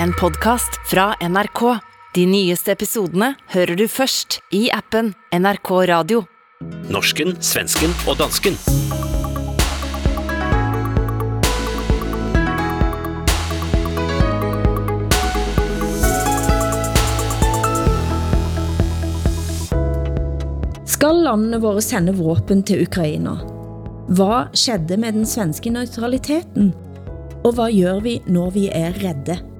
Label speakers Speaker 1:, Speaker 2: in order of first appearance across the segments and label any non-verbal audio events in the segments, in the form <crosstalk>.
Speaker 1: en podkast fra NRK. De nyeste episodene hører du først i appen NRK Radio.
Speaker 2: Norsken, svensken og dansken.
Speaker 3: Skal landene våre sende våpen til Ukraina? Hva skjedde med den svenske neutraliteten? Og hvad gør vi, når vi er redde?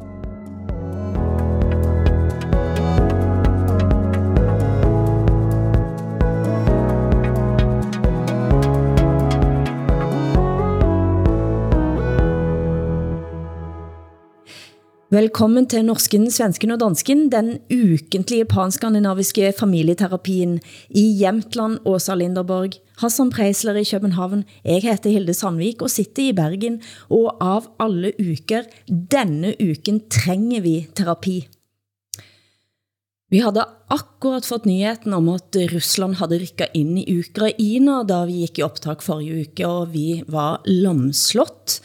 Speaker 3: Velkommen til Norsken, Svensken og Dansken, den ukentlige panskandinaviske familieterapien i Jämtland, Åsa Linderborg, Hassan Preisler i København, jeg heter Hilde Sandvik og sitter i Bergen, og av alle uker, denne uken trenger vi terapi. Vi havde akkurat fått nyheten om, at Rusland havde rykket ind i Ukraina, da vi gik i optag forrige uke, og vi var lamslått.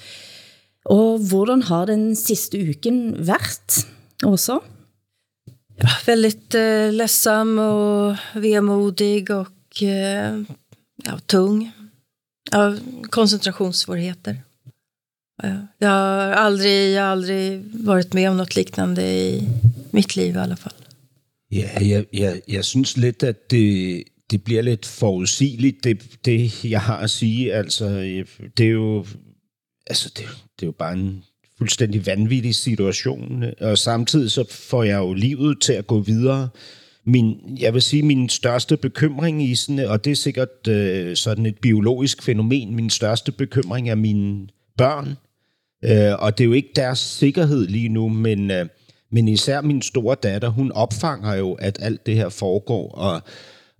Speaker 3: Og hvordan har den siste uken været også?
Speaker 4: Ja, väldigt eh, ledsam och vemodig och eh, ja, tung. Ja, koncentrationssvårigheter. Ja, jag har aldrig, jag har aldrig varit med om något liknande i mitt liv i alla fall.
Speaker 5: Ja, jeg, jeg, jeg synes lidt, at det, det bliver lidt forudsigeligt, det, det jeg har at sige. Altså, det er jo, altså, det, det er jo bare en fuldstændig vanvittig situation, øh, og samtidig så får jeg jo livet til at gå videre. Min, jeg vil sige, min største bekymring i sådan, og det er sikkert øh, sådan et biologisk fænomen, min største bekymring er mine børn, øh, og det er jo ikke deres sikkerhed lige nu, men, øh, men især min store datter, hun opfanger jo, at alt det her foregår, og,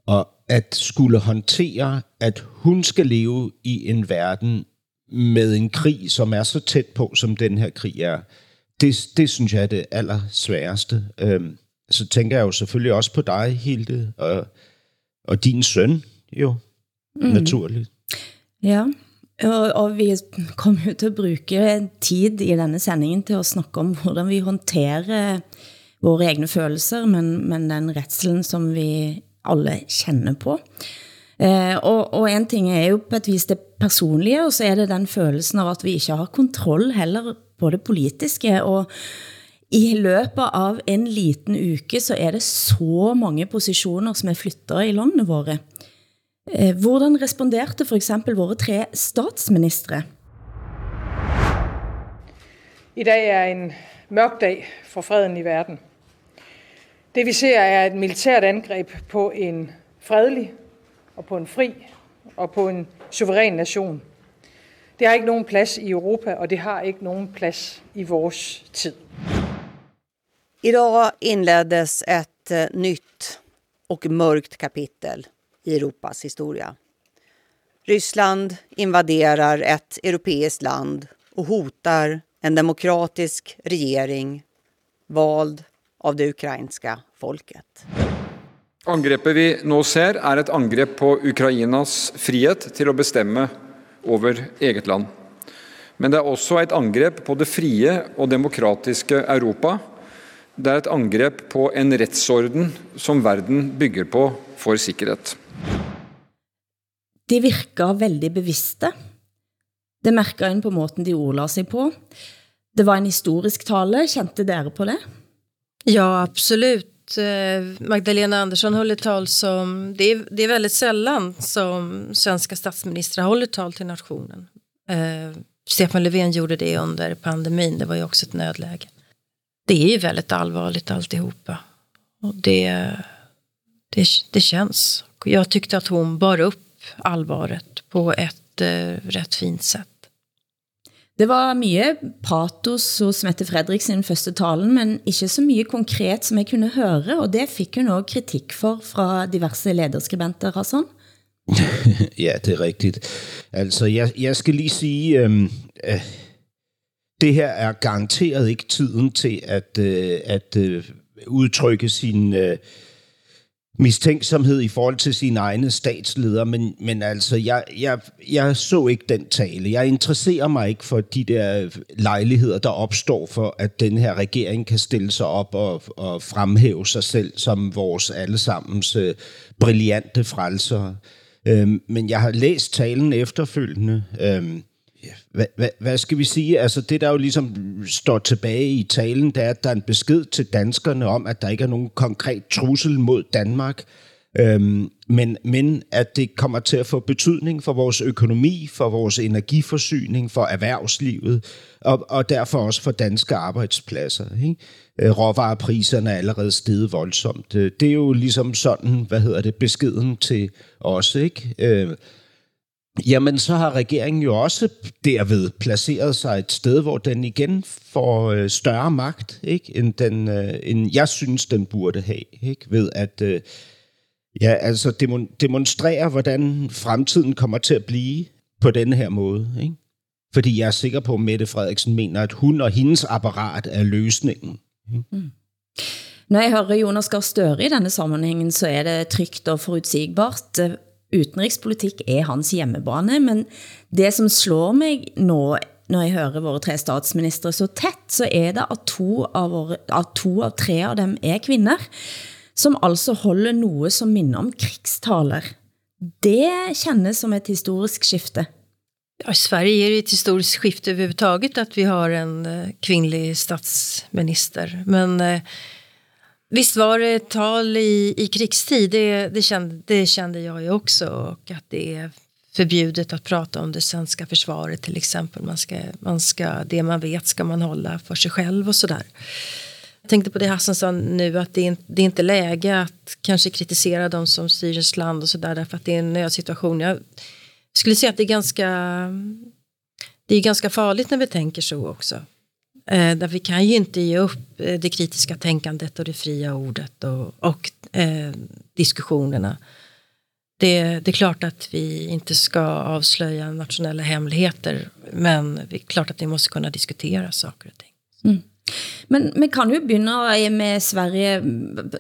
Speaker 5: og at skulle håndtere, at hun skal leve i en verden, med en krig, som er så tæt på, som den her krig er, det, det synes jeg er det allersværeste. Øhm, så tænker jeg jo selvfølgelig også på dig, Hilde, og, og din søn, jo, mm. naturligt.
Speaker 3: Ja, og, og vi kommer jo til at bruge tid i denne sendingen til at snakke om, hvordan vi håndterer våre egne følelser, men, men den retselen, som vi alle kender på. Eh, og, og en ting er jo på et vis det personlige, og så er det den følelsen av at vi ikke har kontroll heller på det politiske, og i løbet av en liten uke så er det så mange positioner som er flyttet i landet våre. Eh, hvordan responderte for eksempel våre tre statsministre?
Speaker 6: I dag er en mørk dag for freden i verden. Det vi ser er et militært angreb på en fredelig og på en fri og på en suveræn nation. Det har ikke nogen plads i Europa, og det har ikke nogen plads i vores tid.
Speaker 7: Idag inleddes ett eh, nytt och mörkt kapitel i Europas historia. Ryssland invaderar ett europeiskt land och hotar en demokratisk regering vald av det ukrainska folket.
Speaker 8: Angrepet vi nå ser, er et angrep på Ukrainas frihet til å bestemme over eget land. Men det er også et angrep på det frie og demokratiske Europa. Det er et angrep på en rettsorden som verden bygger på for sikkerhet.
Speaker 3: De virker veldig bevidste. Det mærker en på måten de ordla sig på. Det var en historisk tale. Kjente dere på det?
Speaker 4: Ja, absolut. Eh, Magdalena Andersson håller tal som, det är, det är väldigt sällan som svenska statsministrar håller tal till nationen. Eh, Stefan Löfven gjorde det under pandemin, det var ju också ett nödläge. Det är ju väldigt allvarligt alltihopa. Och det, det, det känns. Jag tyckte att hon bar upp allvaret på ett eh, rätt fint sätt.
Speaker 3: Det var mye patos hos Mette Fredriksen første talen, men ikke så mye konkret som jeg kunne høre, og det fik hun også kritik for fra diverse lederskribenter, Hassan. <laughs>
Speaker 5: ja, det er rigtigt. Altså, jeg, jeg skal lige sige, øhm, øh, det her er garanteret ikke tiden til at, øh, at øh, udtrykke sin... Øh, mistænksomhed i forhold til sine egne statsledere, men, men altså, jeg, jeg, jeg så ikke den tale. Jeg interesserer mig ikke for de der lejligheder, der opstår for, at den her regering kan stille sig op og, og fremhæve sig selv som vores allesammens uh, brillante frelser. Øhm, men jeg har læst talen efterfølgende. Øhm, hvad, hvad, hvad skal vi sige? Altså det, der jo ligesom står tilbage i talen, det er, at der er en besked til danskerne om, at der ikke er nogen konkret trussel mod Danmark, øhm, men, men at det kommer til at få betydning for vores økonomi, for vores energiforsyning, for erhvervslivet, og, og derfor også for danske arbejdspladser. Ikke? Øh, råvarepriserne er allerede steget voldsomt. Øh, det er jo ligesom sådan, hvad hedder det, beskeden til os, ikke? Øh, Jamen, så har regeringen jo også derved placeret sig et sted, hvor den igen får øh, større magt, ikke? End, den, øh, end jeg synes, den burde have. Ikke? Ved at øh, ja, altså demonstrere, hvordan fremtiden kommer til at blive på denne her måde. Ikke? Fordi jeg er sikker på, at Mette Frederiksen mener, at hun og hendes apparat er løsningen. Ikke? Mm.
Speaker 3: Når jeg hører Jonas Gahr Støre i denne sammenhængen, så er det trygt og forutsigbart utenrikspolitik er hans hjemmebane, men det som slår mig nå, når jeg hører våre tre statsministre så tæt, så er det at to av, våre, at to av tre av dem er kvinder, som altså holder noget som minder om krigstaler. Det kännes som ett historisk skifte.
Speaker 4: Ja, I Sverige är det ett historiskt skifte överhuvudtaget att vi har en eh, kvinnlig statsminister. Men eh, Visst var det tal i, i krigstid, det, det, kände, det kände jag ju också. Och att det är förbjudet att prata om det svenska försvaret till exempel. Man ska, man ska, det man vet ska man hålla för sig själv och sådär. Jag tänkte på det Hassan sa nu att det är, det är inte läge att kanske kritisera de som styr ett land och sådär därför att det är en nödsituation. Jag skulle säga att det är ganska det är ganska farligt när vi tänker så också. Eh, där vi kan ju inte ge upp eh, det kritiska tänkandet och det fria ordet och, och eh, diskussionerna. Det, det är klart att vi inte ska avslöja nationella hemligheter men det är klart att vi måste kunna diskutera saker och ting. Mm.
Speaker 3: Men vi kan jo begynde med Sverige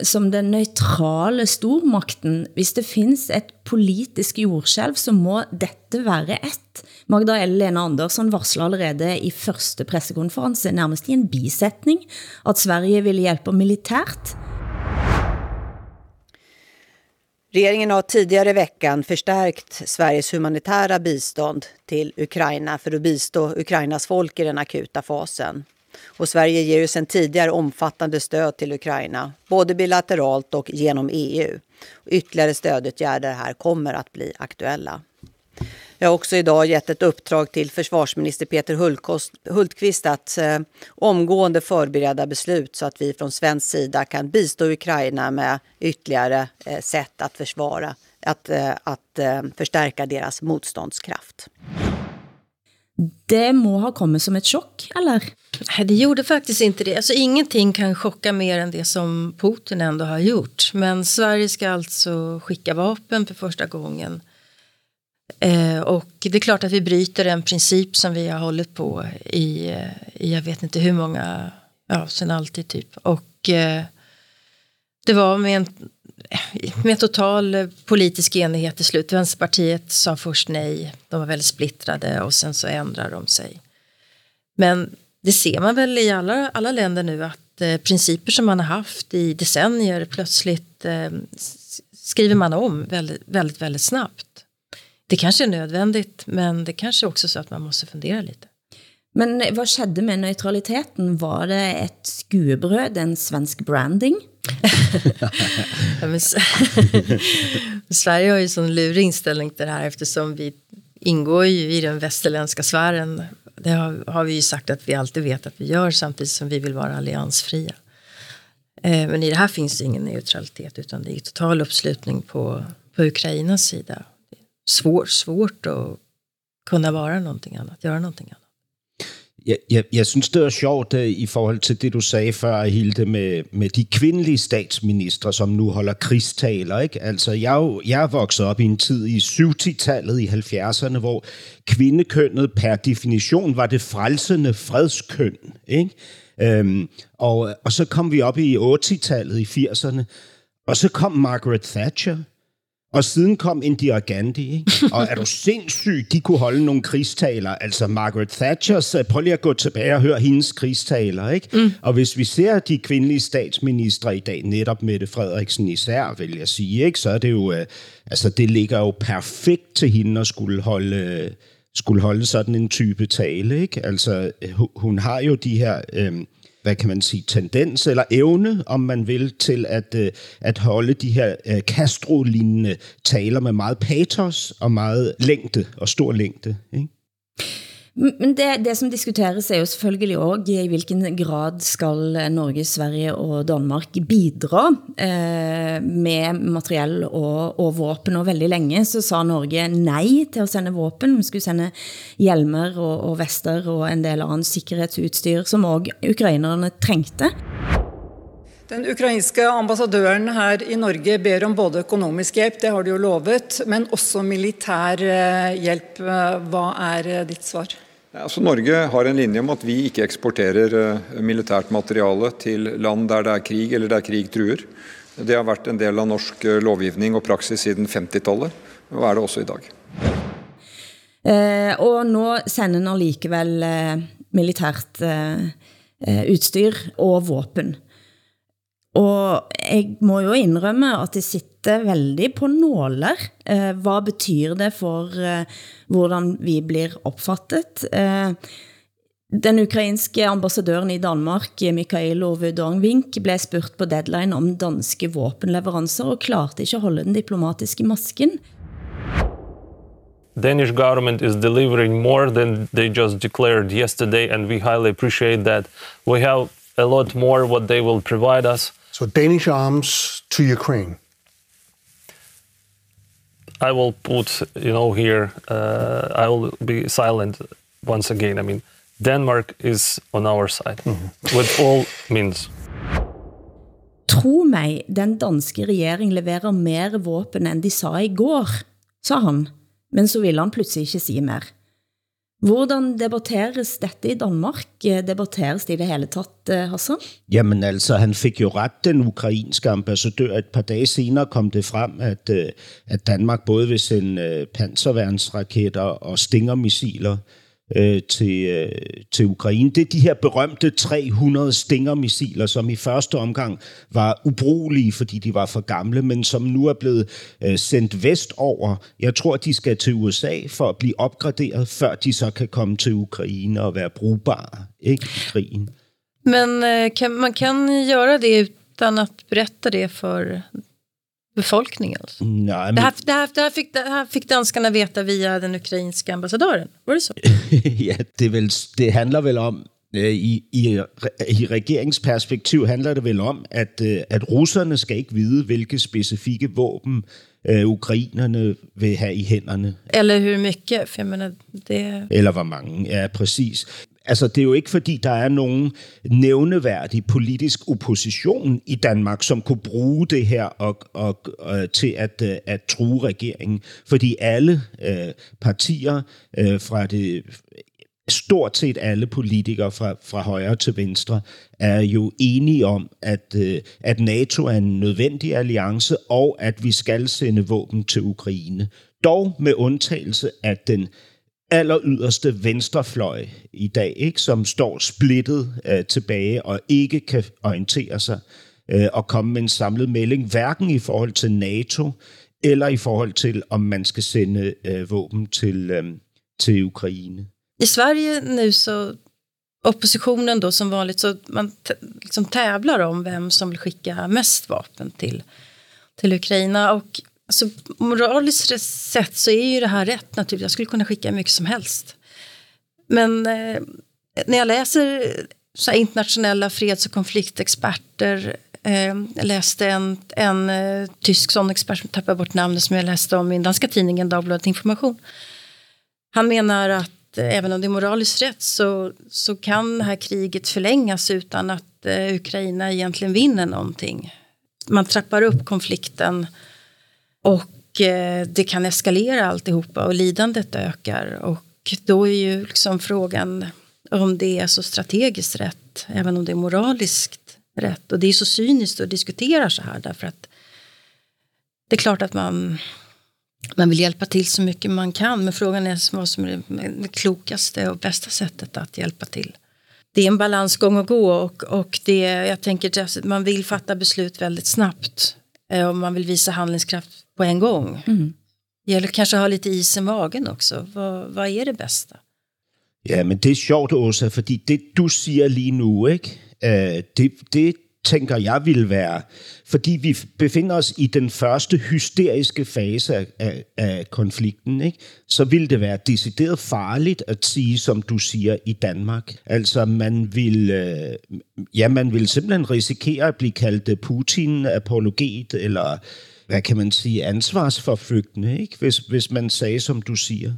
Speaker 3: som den neutrale stormakten. Hvis det findes et politisk jordskælv, så må dette være et. Magda Lena Andersson varsler allerede i første pressekonference, nærmest i en bisætning, at Sverige ville hjælpe militært.
Speaker 7: Regeringen har tidigare i veckan förstärkt Sveriges humanitära bistånd till Ukraina för att bistå Ukrainas folk i den akuta fasen. Och Sverige ger ju sedan tidigare omfattande stöd till Ukraina, både bilateralt och genom EU. Ytterligare stödåtgärder här kommer att bli aktuella. Jag har också idag gett ett uppdrag till försvarsminister Peter Hultqvist att eh, omgående förbereda beslut så att vi från svensk sida kan bistå Ukraina med ytterligare eh, sätt att försvara, att, eh, att eh, förstärka deras motståndskraft.
Speaker 3: Det må ha kommit som ett chock, eller?
Speaker 4: Nej, det gjorde faktiskt inte det. Alltså, ingenting kan chocka mer än det som Putin ändå har gjort. Men Sverige ska alltså skicka vapen för första gången. Eh, och det är klart att vi bryter en princip som vi har hållit på i, i jag vet inte hur många, ja sen alltid typ. Och eh, det var med en Eh, med total eh, politisk enighet till slut. Vänsterpartiet sa först nej, de var väldigt splittrade och sen så ändrar de sig. Men det ser man väl i alla, alla länder nu att eh, principer som man har haft i decennier plötsligt eh, skriver man om väldigt, väldigt, väldigt snabbt. Det kanske är nödvändigt men det kanske också är så att man måste fundera lite.
Speaker 3: Men vad skedde med neutraliteten? Var det ett skuebröd, en svensk branding? <laughs>
Speaker 4: men, <laughs> Sverige har ju sån lurig inställning till det här eftersom vi ingår ju i den västerländska sfären. Det har, har vi ju sagt att vi alltid vet att vi gör samtidigt som vi vill vara alliansfria. Eh, men i det här finns det ingen neutralitet utan det är total uppslutning på, på Ukrainas sida. Svårt, svårt att kunna vara någonting annat, göra någonting annat.
Speaker 5: Jeg, jeg, jeg synes, det er sjovt uh, i forhold til det, du sagde før, Hilde, med, med de kvindelige statsministre, som nu holder krigstaler. Ikke? Altså, jeg, jeg er vokset op i en tid i 70-tallet, i 70'erne, hvor kvindekønnet per definition var det frelsende fredskøn. Ikke? Øhm, og, og så kom vi op i 80-tallet, i 80'erne, Og så kom Margaret Thatcher. Og siden kom Indira Gandhi, ikke? Og er du sindssyg, de kunne holde nogle krigstaler. Altså Margaret Thatcher, prøv lige at gå tilbage og høre hendes krigstaler, ikke? Mm. Og hvis vi ser de kvindelige statsministre i dag, netop Mette Frederiksen især, vil jeg sige, ikke? Så er det jo, øh, altså det ligger jo perfekt til hende at skulle holde, skulle holde sådan en type tale, ikke? Altså hun har jo de her... Øh, hvad kan man sige, tendens eller evne, om man vil, til at, øh, at holde de her øh, Castro-lignende taler med meget patos og meget længde og stor længde. Ikke?
Speaker 3: Men det, det som diskuteres er jo selvfølgelig også i hvilken grad skal Norge, Sverige og Danmark bidra eh, med materiell og, og våpen. Og veldig længe så sa Norge nej til at sende våpen. Vi skulle sende hjelmer og, og vester og en del andet sikkerhedsudstyr, som også ukrainerne trængte.
Speaker 9: Den ukrainske ambassadøren her i Norge ber om både økonomisk hjælp, det har de jo lovet, men også militær eh, hjælp. Hvad er eh, dit svar?
Speaker 8: Altså, Norge har en linje om at vi ikke eksporterer eh, militært materiale til land der det er krig eller der krig truer. Det har vært en del av norsk eh, lovgivning og praksis siden 50-tallet, og er det også i dag.
Speaker 3: Eh, og nå sender en allikevel eh, militært eh, eh utstyr og våpen. Og jeg må jo indrømme, at det sitter veldig på nåler. Eh, hvad betyder det for eh, hvordan vi blir opfattet? Eh, den ukrainske ambassadøren i Danmark, Mikael Ove Dornvink, blev spurgt på deadline om danske våpenleverancer og klarte ikke at holde den diplomatiske masken.
Speaker 10: Danish government is delivering more than they just declared yesterday, and we highly appreciate that. We have a lot more what they will provide us.
Speaker 11: So Danish arms to Ukraine.
Speaker 10: I will put, you know, here, uh, I will be silent once again. I mean, Denmark is on our side mm -hmm. with all means.
Speaker 3: Tro mig, den danske regering leverer mer våben end de sa i går, sa han, men så ville han pludselig ikke sige mere. Hvordan debatteres dette i Danmark? Eh, debatteres det i det hele tatt, eh, Hassan?
Speaker 5: Jamen altså, han fik jo ret, den ukrainske ambassadør. Et par dage senere kom det frem, at, eh, at Danmark både vil sende panserværnsraketter og stingermissiler øh, til, øh, til Ukraine. Det er de her berømte 300 Stinger-missiler, som i første omgang var ubrugelige, fordi de var for gamle, men som nu er blevet øh, sendt vestover. Jeg tror, de skal til USA for at blive opgraderet, før de så kan komme til Ukraine og være brugbare ikke, i krigen.
Speaker 4: Men øh, kan, man kan göra det utan att berätta det för befolkningen? Alltså.
Speaker 5: Nej, men...
Speaker 4: det, här, det, här, det, här fick, det här fick danskarna veta via den ukrainska ambassadören, var det så? <laughs>
Speaker 5: ja, det, vel, det handler vel om, øh, i, i, i regeringsperspektiv handler det vel om, at, øh, at russerne skal ikke vide, hvilke specifikke våben øh, ukrainerne vil have i hænderne.
Speaker 4: Eller hur mycket, for jeg mener, det...
Speaker 5: Eller hvor mange, ja, præcis. Altså, det er jo ikke, fordi der er nogen nævneværdig politisk opposition i Danmark, som kunne bruge det her og, og, og, til at, øh, at true regeringen. Fordi alle øh, partier øh, fra det stort set alle politikere fra, fra højre til venstre er jo enige om, at, øh, at NATO er en nødvendig alliance, og at vi skal sende våben til Ukraine. Dog med undtagelse af den aller yderste venstrefløj i dag, ikke, som står splittet øh, tilbage og ikke kan orientere sig øh, og komme med en samlet melding, hverken i forhold til NATO eller i forhold til, om man skal sende øh, våben til, øh, til Ukraine.
Speaker 4: I Sverige nu så oppositionen då som vanligt så man liksom tävlar om vem som vill skicka mest vapen till, till Ukraina och så moraliskt sett så är ju det här rätt naturligtvis. Jag skulle kunna skicka mycket som helst. Men eh, när jag läser så internationella freds och konfliktexperter eh, jag läste en, en eh, tysk sån expert som tappar bort namnet som jag läste om i den danska tidningen Dagbladet Information. Han menar att eh, även om det är moraliskt rätt så, så kan det här kriget förlängas utan att eh, Ukraina egentligen vinner någonting. Man trappar upp konflikten och eh, det kan eskalera alltihopa och lidandet ökar. Och då är ju liksom frågan om det är så strategiskt rätt, även om det är moraliskt rätt. Och det är så cyniskt att diskutera så här därför att det är klart att man, man vill hjälpa till så mycket man kan. Men frågan är vad som är det klokaste och bästa sättet att hjälpa till. Det är en balansgång att gå och, och det, jag tänker att man vill fatta beslut väldigt snabbt. om och man vill visa handlingskraft på en gång.
Speaker 3: Mm.
Speaker 4: Det gäller kanske att ha lite is i magen också. Vad, vad är det bästa?
Speaker 5: Ja, men det er sjovt, Åsa, fordi det, du siger lige nu, ikke? Øh, det, det tænker jeg vil være, fordi vi befinder os i den første hysteriske fase af, af, af konflikten, ikke? så vil det være decideret farligt at sige, som du siger, i Danmark. Altså, man vil, øh, ja, man vil simpelthen risikere at blive kaldt Putin-apologet, eller hvad kan man sige, ansvarsforflygtende, ikke? Hvis, hvis man sagde, som du siger.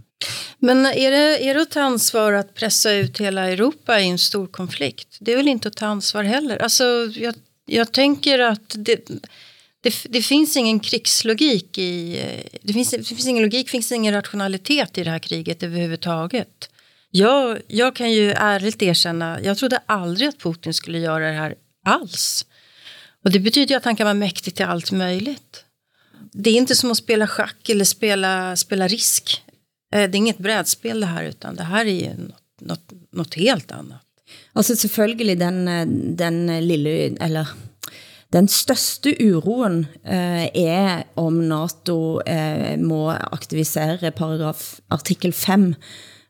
Speaker 4: Men är det, är det att ta ansvar att pressa ut hela Europa i en stor konflikt? Det är väl inte att ta ansvar heller. Alltså, jag, jag tänker att det, det, det, finns ingen krigslogik i... Eh, det finns, det finns ingen logik, det finns ingen rationalitet i det här kriget överhuvudtaget. Jag, jag kan ju ärligt erkänna, jag trodde aldrig att Putin skulle göra det här alls. Och det betyder ju att han kan vara mäktig till allt möjligt. Det är inte som att spela schack eller spela, spela risk. Eh, det är inget brädspel det här, utan det här är ju något, något, något helt annat.
Speaker 3: Altså selvfølgelig den, eh, den lille, eller den største uroen eh, er om NATO eh, må aktivisere paragraf artikel 5,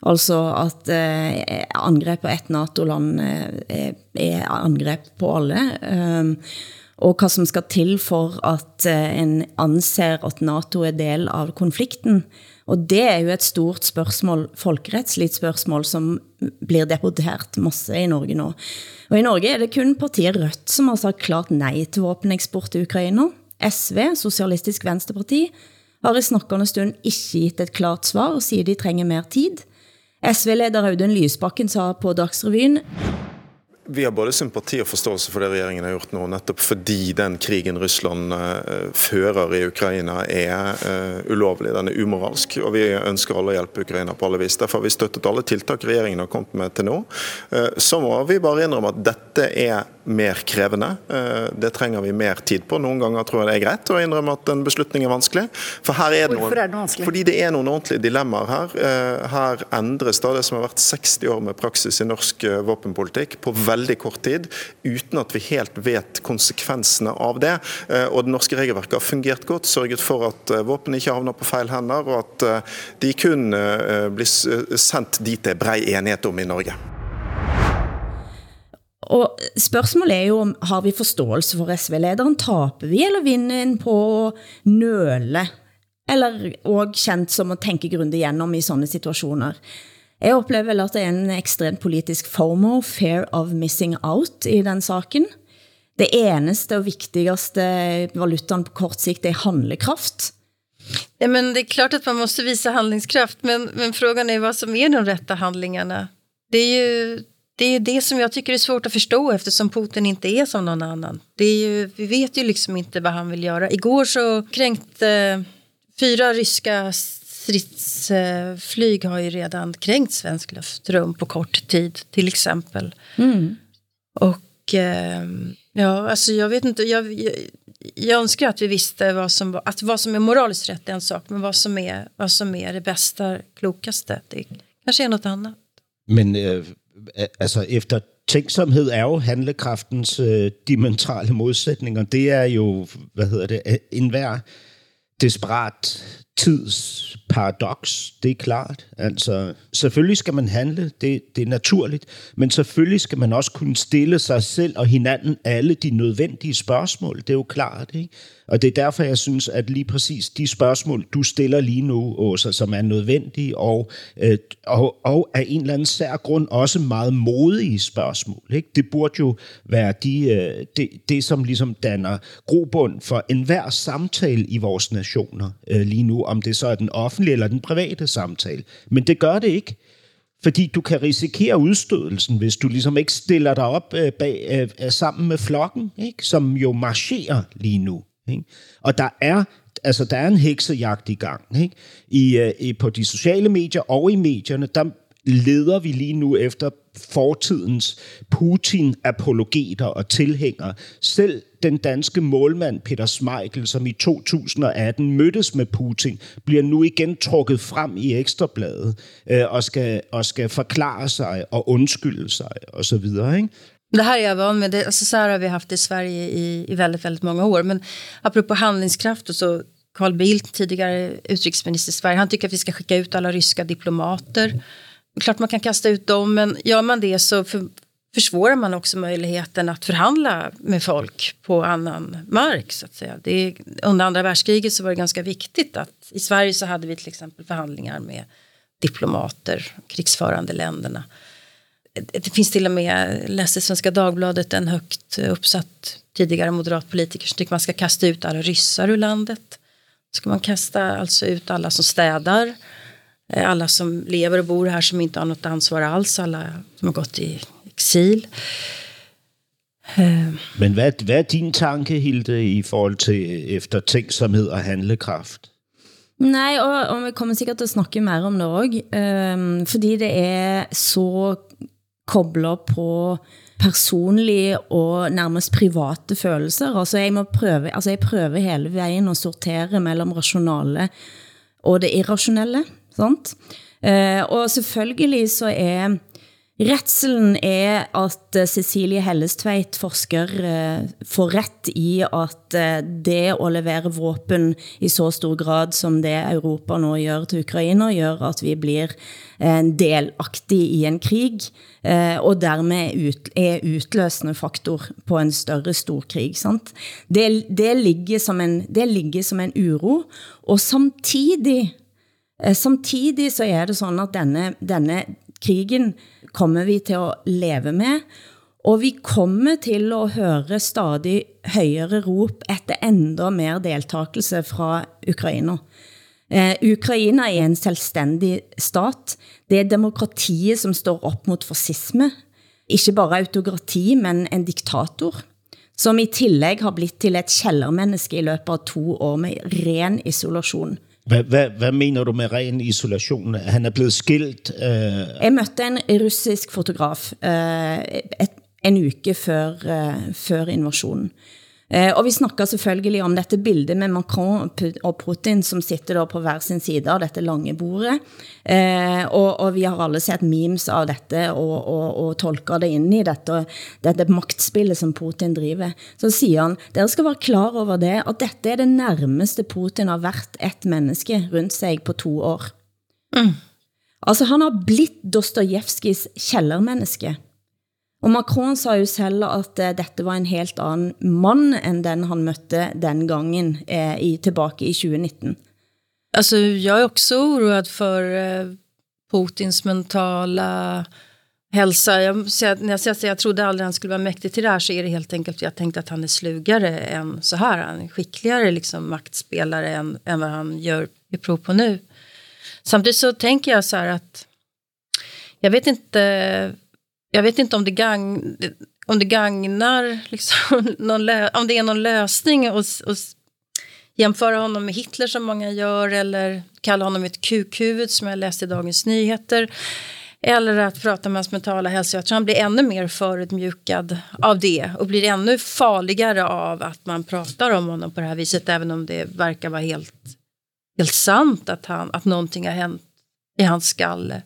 Speaker 3: altså at eh, angreb på et NATO-land eh, er angreb på alle, eh, og hvad som skal til for at eh, en anser at NATO er del av konflikten. Og det er jo et stort spørgsmål, folkeretsligt spørgsmål, som blir deportert masse i Norge nå. Og i Norge er det kun partiet Rødt, som har sagt klart nej til våpeneksport til Ukraina. SV, Socialistisk Venstreparti, har i snakkende stund ikke givet et klart svar og siger, de trenger mer tid. SV-leder Audun Lysbakken sa på Dagsrevyen,
Speaker 12: vi har både sympati og forståelse for det regjeringen har gjort nå, nettopp fordi den krigen Russland eh, fører i Ukraina er eh, ulovlig, den er umoralsk. Og vi ønsker alle å hjelpe Ukraina på alle vis. Derfor har vi støttet alle tiltak regjeringen har kommet med til nå. Eh, så må vi bare innrømme at dette er mer krevende. Det trenger vi mer tid på. Noen ganger tror jeg det er greit å innrømme at en beslutning er vanskelig. For her er det
Speaker 9: Hvorfor er det vanskelig?
Speaker 12: Fordi det er noen ordentlige dilemmaer her. Her endres da det som har vært 60 år med praksis i norsk våpenpolitikk på veldig kort tid, uten at vi helt vet konsekvensene av det. Og Det norske regelverket har fungert godt, sørget for at våpen ikke havner på feil hender, og at de kun blir sendt dit det er brei enighet om i Norge.
Speaker 3: Og spørgsmålet er jo, om har vi forståelse for SV-lederen? Taper vi eller vinner en på å nøle? Eller og kendt som at tænke grundigt igennem i sådanne situationer? Jeg oplever vel at det er en ekstremt politisk FOMO, fear of missing out i den saken. Det eneste og vigtigste valutan på kort sikt er handlekraft.
Speaker 4: Ja, men det är klart att man måste visa handlingskraft, men, men frågan är vad som är de rätta handlingarna. Det är ju det, är det som jag tycker är svårt att förstå eftersom Putin inte är som någon annan. Det är ju, vi vet ju liksom inte vad han vill göra. Igår så kränkte eh, fyra ryska stridsflyg har ju redan kränkt svensk luftrum på kort tid till exempel.
Speaker 3: Mm.
Speaker 4: Och eh, ja, alltså jag vet inte, jag, jag, jag önskar att vi visste vad som, att vad som är moraliskt rätt är en sak, men vad som är, vad som är det bästa, klokaste, det kanske är något annat.
Speaker 5: Men øh, altså efter tænksomhed er jo handlekraftens øh, dimensionale modsætninger. Det er jo, hvad hedder det, enhver desperat tids paradoks, det er klart. Altså, selvfølgelig skal man handle, det, det er naturligt, men selvfølgelig skal man også kunne stille sig selv og hinanden alle de nødvendige spørgsmål, det er jo klart, ikke? Og det er derfor, jeg synes, at lige præcis de spørgsmål, du stiller lige nu, Åsa, som er nødvendige og, øh, og, og af en eller anden sær grund også meget modige spørgsmål. Ikke? Det burde jo være de, øh, det, det, som ligesom danner grobund for enhver samtale i vores nationer øh, lige nu, om det så er den offentlige eller den private samtale. Men det gør det ikke. Fordi du kan risikere udstødelsen, hvis du ligesom ikke stiller dig op øh, bag, øh, øh, sammen med flokken, ikke? som jo marcherer lige nu. Ikke? Og der er, altså, der er en heksejagt i gang. Ikke? I, øh, i, på de sociale medier og i medierne, der leder vi lige nu efter fortidens Putin-apologeter og tilhængere. Selv den danske målmand Peter Smeichel, som i 2018 mødtes med Putin, bliver nu igen trukket frem i ekstrabladet øh, og, skal, og skal forklare sig og undskylde sig osv. Ikke?
Speaker 4: Det här jeg jag med. Det, alltså så här har vi haft i Sverige i, i väldigt, väldigt många år. Men apropå handlingskraft och så, Carl Bildt, tidigare utrikesminister i Sverige, han tycker att vi ska skicka ut alla ryska diplomater. Klart man kan kasta ut dem, men gör man det så för, försvårar man också möjligheten att förhandla med folk på annan mark. Så att säga. Det, under andra världskriget så var det ganska viktigt att i Sverige så hade vi till exempel förhandlingar med diplomater, krigsförande länderna. Det finns till och med, läste i Svenska Dagbladet, en högt uppsatt tidigare moderat politiker som tycker man ska kasta ut alla ryssar ur landet. Ska man kasta alltså ut alla som städar, alla som lever och bor här som inte har något ansvar alls, alla som har gått i exil.
Speaker 5: Men hvad, hvad er din tanke, Hilde, i forhold til eftertænksomhed og handlekraft?
Speaker 3: Nei, og, og vi kommer sikkert til at snakke mere om det også, um, fordi det er så koblet på personlige og nærmest private følelser. Altså jeg, må prøve, altså jeg prøver hele vejen at sortere mellem rationale og det irrationelle. Sant? Eh, og selvfølgelig så er Retselen er at eh, Cecilie Hellestveit, forsker, eh, får ret i at eh, det at levere våben i så stor grad som det Europa nu gør til Ukraina, gør at vi blir eh, en delaktig i en krig, eh, og dermed ut, er utløsende faktor på en større storkrig. Sant? Det, det, ligger som en, det ligger som en uro, og samtidig, Eh, samtidig så er det sådan at denne, denne krigen kommer vi til at leve med, og vi kommer til at høre stadig højere rop efter endda mer deltakelse fra Ukraina. Eh, Ukraina er en selvstændig stat. Det er demokratiet, som står op mot fascisme. Ikke bare autokrati, men en diktator, som i tillegg har blitt til et kældermenneske i løbet af to år med ren isolation.
Speaker 5: Hvad, hvad, hvad mener du med ren isolation? Han er blevet skilt? Øh...
Speaker 3: Jeg mødte en russisk fotograf øh, et, en uke før, øh, før invasionen. Eh, og vi snakker selvfølgelig om dette bildet med Macron og Putin, som sitter der på hver sin side av dette lange bordet. Eh, og, og vi har alle sett memes av dette og, og, og tolker det ind i dette, dette magtspillet som Putin driver. Så siger han, dere skal være klar over det, at dette er det nærmeste Putin har været et menneske rundt sig på to år. Mm. Altså han har blitt Dostojevskis kældermenneske. Og Macron sa jo selv at eh, dette var en helt anden mand end den han mødte den gangen eh, i, tilbage i 2019.
Speaker 4: Alltså jag är också oroad för Putins mentala hälsa. Jag, när jag säger att jag trodde aldrig han skulle vara mäktig till det här så är det helt enkelt jag tänkte att han är slugare än så här. Han är skickligare liksom maktspelare än, än vad han gör i prov på nu. Samtidigt så tänker jag så här att jag vet inte jag vet inte om det, gang, om det gagnar, liksom, <laughs> någon om det är någon lösning att jämföra honom med Hitler som många gör eller kalla honom ett kukhuvud som jag läste i Dagens Nyheter. Eller att prata med hans mentala hälsa. Jag tror han blir ännu mer förutmjukad av det och blir ännu farligare av att man pratar om honom på det här viset även om det verkar vara helt, helt sant att, han, att någonting har hänt i hans skalle.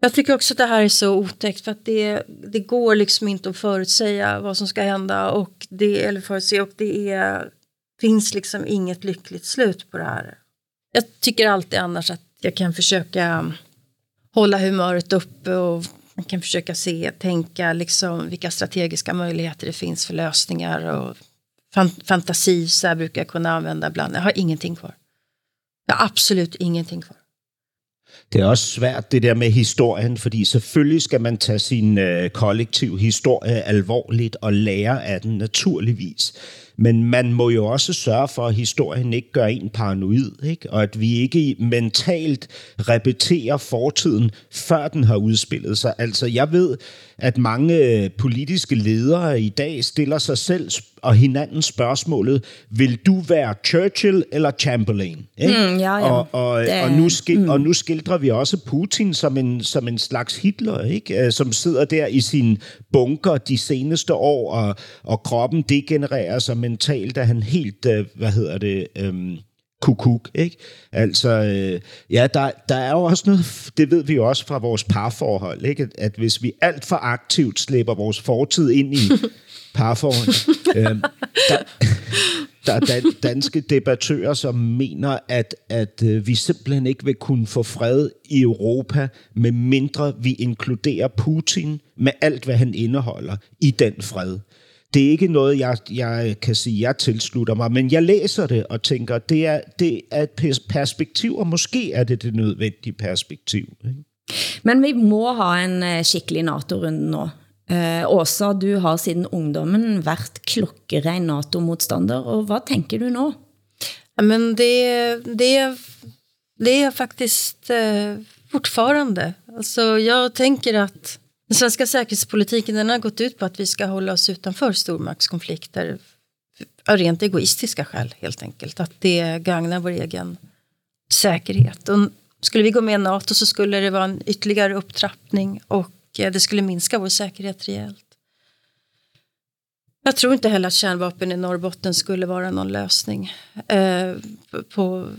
Speaker 4: Jag tycker också att det här är så otäckt för att det, det går liksom inte att förutsäga vad som ska hända och det, eller förutse, och det är, finns liksom inget lyckligt slut på det här. Jag tycker alltid annars att jag kan försöka hålla humöret uppe och man kan försöka se, tänka liksom vilka strategiska möjligheter det finns för lösningar och fan, fantasi så här brukar jag kunna använda ibland. Jag har ingenting kvar. Jag har absolut ingenting kvar.
Speaker 5: Det er også svært det der med historien, fordi selvfølgelig skal man tage sin øh, kollektiv historie alvorligt og lære af den naturligvis. Men man må jo også sørge for, at historien ikke gør en paranoid, ikke? og at vi ikke mentalt repeterer fortiden, før den har udspillet sig. Altså, jeg ved, at mange øh, politiske ledere i dag stiller sig selv og hinanden spørgsmålet, vil du være Churchill eller Chamberlain? Ikke?
Speaker 3: Mm, ja, ja.
Speaker 5: Og, og,
Speaker 3: Det-
Speaker 5: og, nu skil,
Speaker 3: mm.
Speaker 5: og nu skildrer vi også Putin som en, som en slags Hitler, ikke? Øh, som sidder der i sin bunker de seneste år, og, og kroppen degenererer sig mentalt, at han helt, øh, hvad hedder det... Øhm, kukuk, ikke? Altså, øh, ja, der, der er jo også noget, det ved vi jo også fra vores parforhold, ikke? At, at hvis vi alt for aktivt slæber vores fortid ind i <laughs> parforhold, <laughs> øh, der, der er dan- danske debattører, som mener, at, at øh, vi simpelthen ikke vil kunne få fred i Europa, med mindre vi inkluderer Putin med alt, hvad han indeholder i den fred. Det er ikke noget, jeg, jeg kan sige, jeg tilslutter mig, men jeg læser det og tænker, det er, det er et pers- perspektiv, og måske er det det nødvendige perspektiv. Ikke?
Speaker 3: Men vi må ha en eh, skikkelig NATO-runde nå. Eh, Åsa, du har siden ungdommen været klokkerein NATO-modstander, og hvad tænker du
Speaker 4: nu? Men det, det, det är faktiskt eh, fortfarande. Alltså, jag tänker att den svenska säkerhetspolitiken den har gått ut på att vi ska hålla oss utanför stormaktskonflikter av rent egoistiska skäl helt enkelt. Att det gagnar vår egen säkerhet. Och skulle vi gå med i NATO så skulle det vara en ytterligare upptrappning och det skulle minska vår säkerhet rejält. Jag tror inte heller att kärnvapen i Norrbotten skulle vara någon lösning eh, på,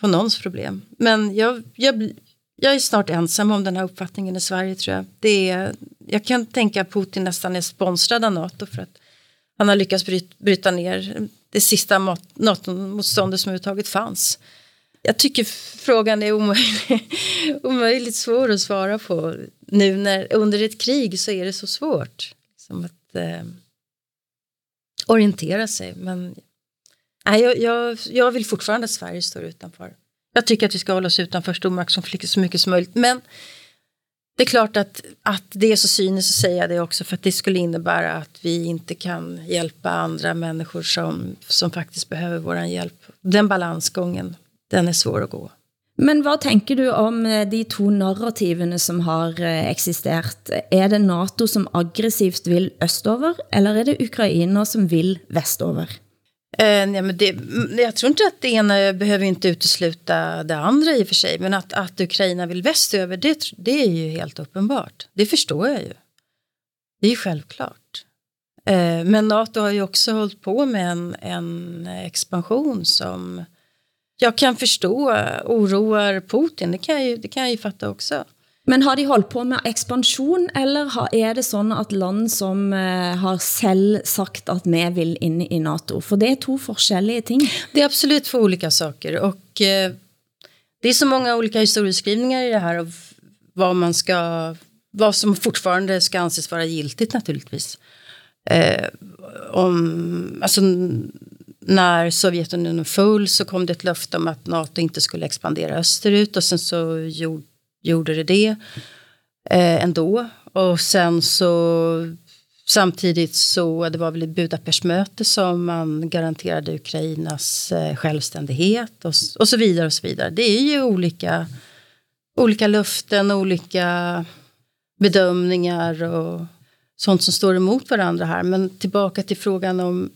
Speaker 4: på någons problem. Men jag, jag, jag är snart ensam om den här uppfattningen i Sverige tror jag. Det är, jag kan tänka att Putin nästan är sponsrad av NATO för att han har lyckats bryta, bryta ner det sista NATO-motståndet som överhuvudtaget fanns. Jag tycker frågan är omöjlig, <laughs> omöjligt svår att svara på. Nu när under ett krig så är det så svårt. Som att eh, orientera sig. Men nej, jag, jag, jag vill fortfarande att Sverige står utanför. Jag tycker att vi ska hålla oss utanför stormaktskonflikter så mycket som möjligt. Men det är klart att, att det är så cyniskt att säga det också för att det skulle innebära att vi inte kan hjälpa andra människor som, som faktiskt behöver våran hjälp. Den balansgången, den är svår att gå.
Speaker 3: Men hvad tænker du om eh, de to narrativene som har eh, eksisteret? Er det NATO som aggressivt vil østover, eller er det Ukraina som vil vestover?
Speaker 4: Eh, nej, men det, jag tror inte att det ena behöver inte utesluta det andra i och för sig. Men att, att Ukraina vill västöver, det, det är ju helt uppenbart. Det förstår jag ju. Det är ju självklart. Eh, men NATO har ju också hållit på med en, en expansion som jag kan förstå oroar Putin. Det kan jag ju, det kan jag ju fatta också.
Speaker 3: Men har de holdt på med expansion, eller har, er det sådan at land som eh, har selv sagt at vi vil ind i NATO? For det er to forskellige ting.
Speaker 4: Det är absolut två olika saker och eh, det är så många olika historieskrivningar i det här av vad man ska, vad som fortfarande ska anses vara giltigt naturligtvis. Eh, om, alltså, när Sovjetunionen föll så kom det ett löfte om att NATO inte skulle expandera österut och sen så gjorde, gjorde det det eh, ändå. Och sen så samtidigt så, det var väl Budapestmöte som man garanterade Ukrainas eh, självständighet och, och så vidare och så vidare. Det är ju olika, olika löften, olika bedömningar och sånt som står emot varandra här. Men tillbaka till frågan om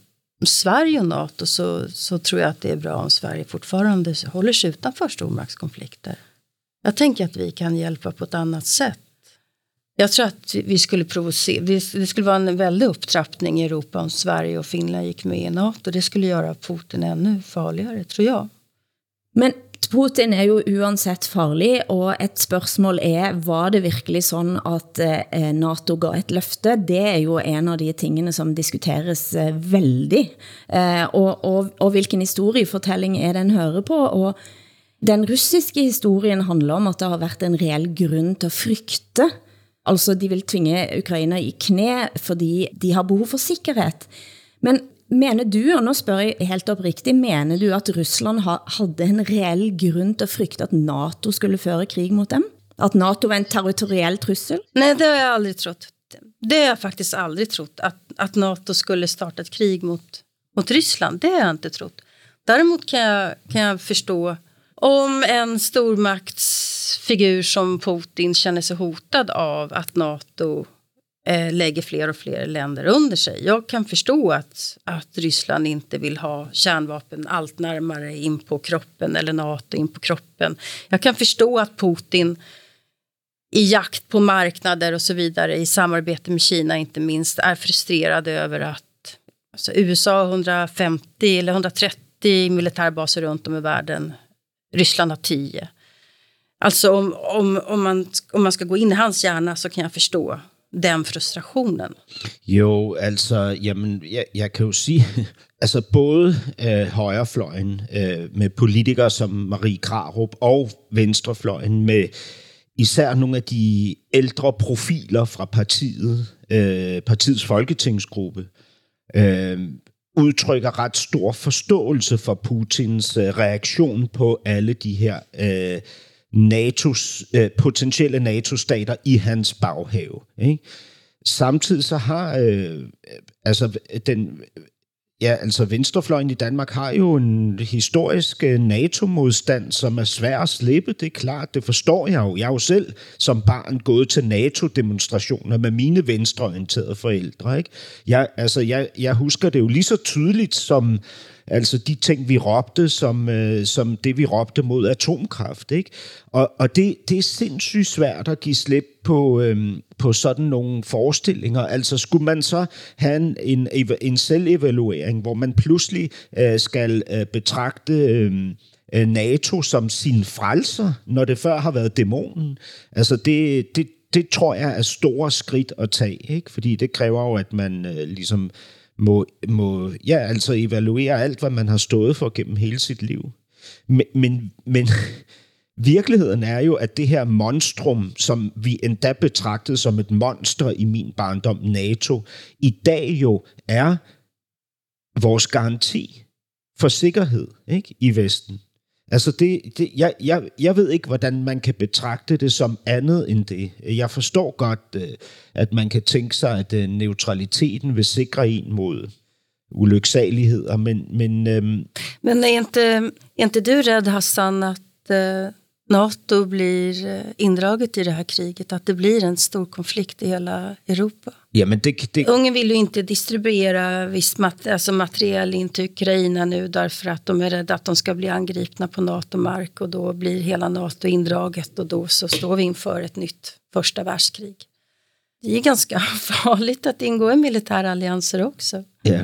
Speaker 4: Sverige och NATO så, så tror jag att det är bra om Sverige fortfarande håller sig utanför stormaktskonflikter. Jag tänker att vi kan hjälpa på ett annat sätt. Jag tror att vi skulle provocera, det skulle vara en väldig upptrappning i Europa om Sverige och Finland gick med i NATO. Det skulle göra Putin ännu farligare, tror jag.
Speaker 3: Men Putin er jo uansett farlig, og et spørgsmål er, var det virkelig sådan, at eh, NATO gav et løfte? Det er jo en av de tingene som diskuteres eh, veldig. Eh, og, og, og hvilken historiefortelling er den hører på? Og den russiske historien handler om, at det har været en reel grund til at frygte. Altså, de vil tvinge Ukraina i knæ, fordi de har behov for sikkerhed. Men mener du, og nu spørger jeg helt oprigtigt, mener du, at Rusland havde en reel grund til at frygte, at NATO skulle føre krig mot dem? At NATO var en territoriell trussel?
Speaker 4: Nej, det har jag aldrig trott. Det har jag faktiskt aldrig trott. Att, att NATO skulle starta ett krig mot, mot Ryssland. Det har jag inte trott. Däremot kan jag, kan jag förstå om en stormaktsfigur som Putin känner sig hotad av att Nato eh, lägger fler och fler länder under sig. Jag kan förstå att, att Ryssland inte vill ha kärnvapen allt närmare in på kroppen eller Nato in på kroppen. Jag kan förstå att Putin i jakt på marknader och så vidare i samarbete med Kina inte minst är frustrerad över att alltså USA har 150 eller 130 militärbaser runt om i världen. Ryssland har 10. Alltså om, om, om, man, om man ska gå in i hans hjärna så kan jag förstå den frustrationen?
Speaker 5: Jo, altså, jamen, jeg, jeg kan jo sige, <laughs> altså både øh, højrefløjen øh, med politikere som Marie Krarup og venstrefløjen med især nogle af de ældre profiler fra partiet, øh, partiets folketingsgruppe, øh, udtrykker ret stor forståelse for Putins øh, reaktion på alle de her øh, NATO's, øh, potentielle NATO-stater i hans baghave. Ikke? Samtidig så har øh, øh altså den Ja, altså venstrefløjen i Danmark har jo en historisk øh, NATO-modstand, som er svær at slippe. Det er klart, det forstår jeg jo. Jeg er jo selv som barn gået til NATO-demonstrationer med mine venstreorienterede forældre. Ikke? Jeg, altså, jeg, jeg husker det jo lige så tydeligt som Altså de ting, vi råbte, som, øh, som det, vi råbte mod atomkraft. Ikke? Og, og det, det er sindssygt svært at give slip på, øh, på sådan nogle forestillinger. Altså skulle man så have en, en, en selvevaluering, hvor man pludselig øh, skal øh, betragte... Øhm, øh, NATO som sin frelser, når det før har været dæmonen. Altså det, det, det tror jeg er store skridt at tage, ikke? fordi det kræver jo, at man øh, ligesom må, må ja, altså evaluere alt, hvad man har stået for gennem hele sit liv. Men, men, men <laughs> virkeligheden er jo, at det her monstrum, som vi endda betragtede som et monster i min barndom, NATO, i dag jo er vores garanti for sikkerhed ikke, i Vesten. Altså, det, det, jeg, jeg, jeg ved ikke, hvordan man kan betragte det som andet end det. Jeg forstår godt, øh, at man kan tænke sig, at øh, neutraliteten vil sikre en mod ulyksaligheder, men... Men, øhm
Speaker 4: men er, ikke, øhm, er ikke du redd, Hassan, at øh, NATO blir eh, indraget i det här kriget, att det blir en stor konflikt i hela Europa.
Speaker 5: Ja, men det, det...
Speaker 4: Ungern vill ju inte distribuera viss mat alltså material in till Ukraina nu därför att de är rädda att de ska bli angripna på NATO-mark och då blir hela NATO indraget och då så står vi inför ett nytt första världskrig. Det är ganska <laughs> farligt att ingå i militärallianser också.
Speaker 5: Ja.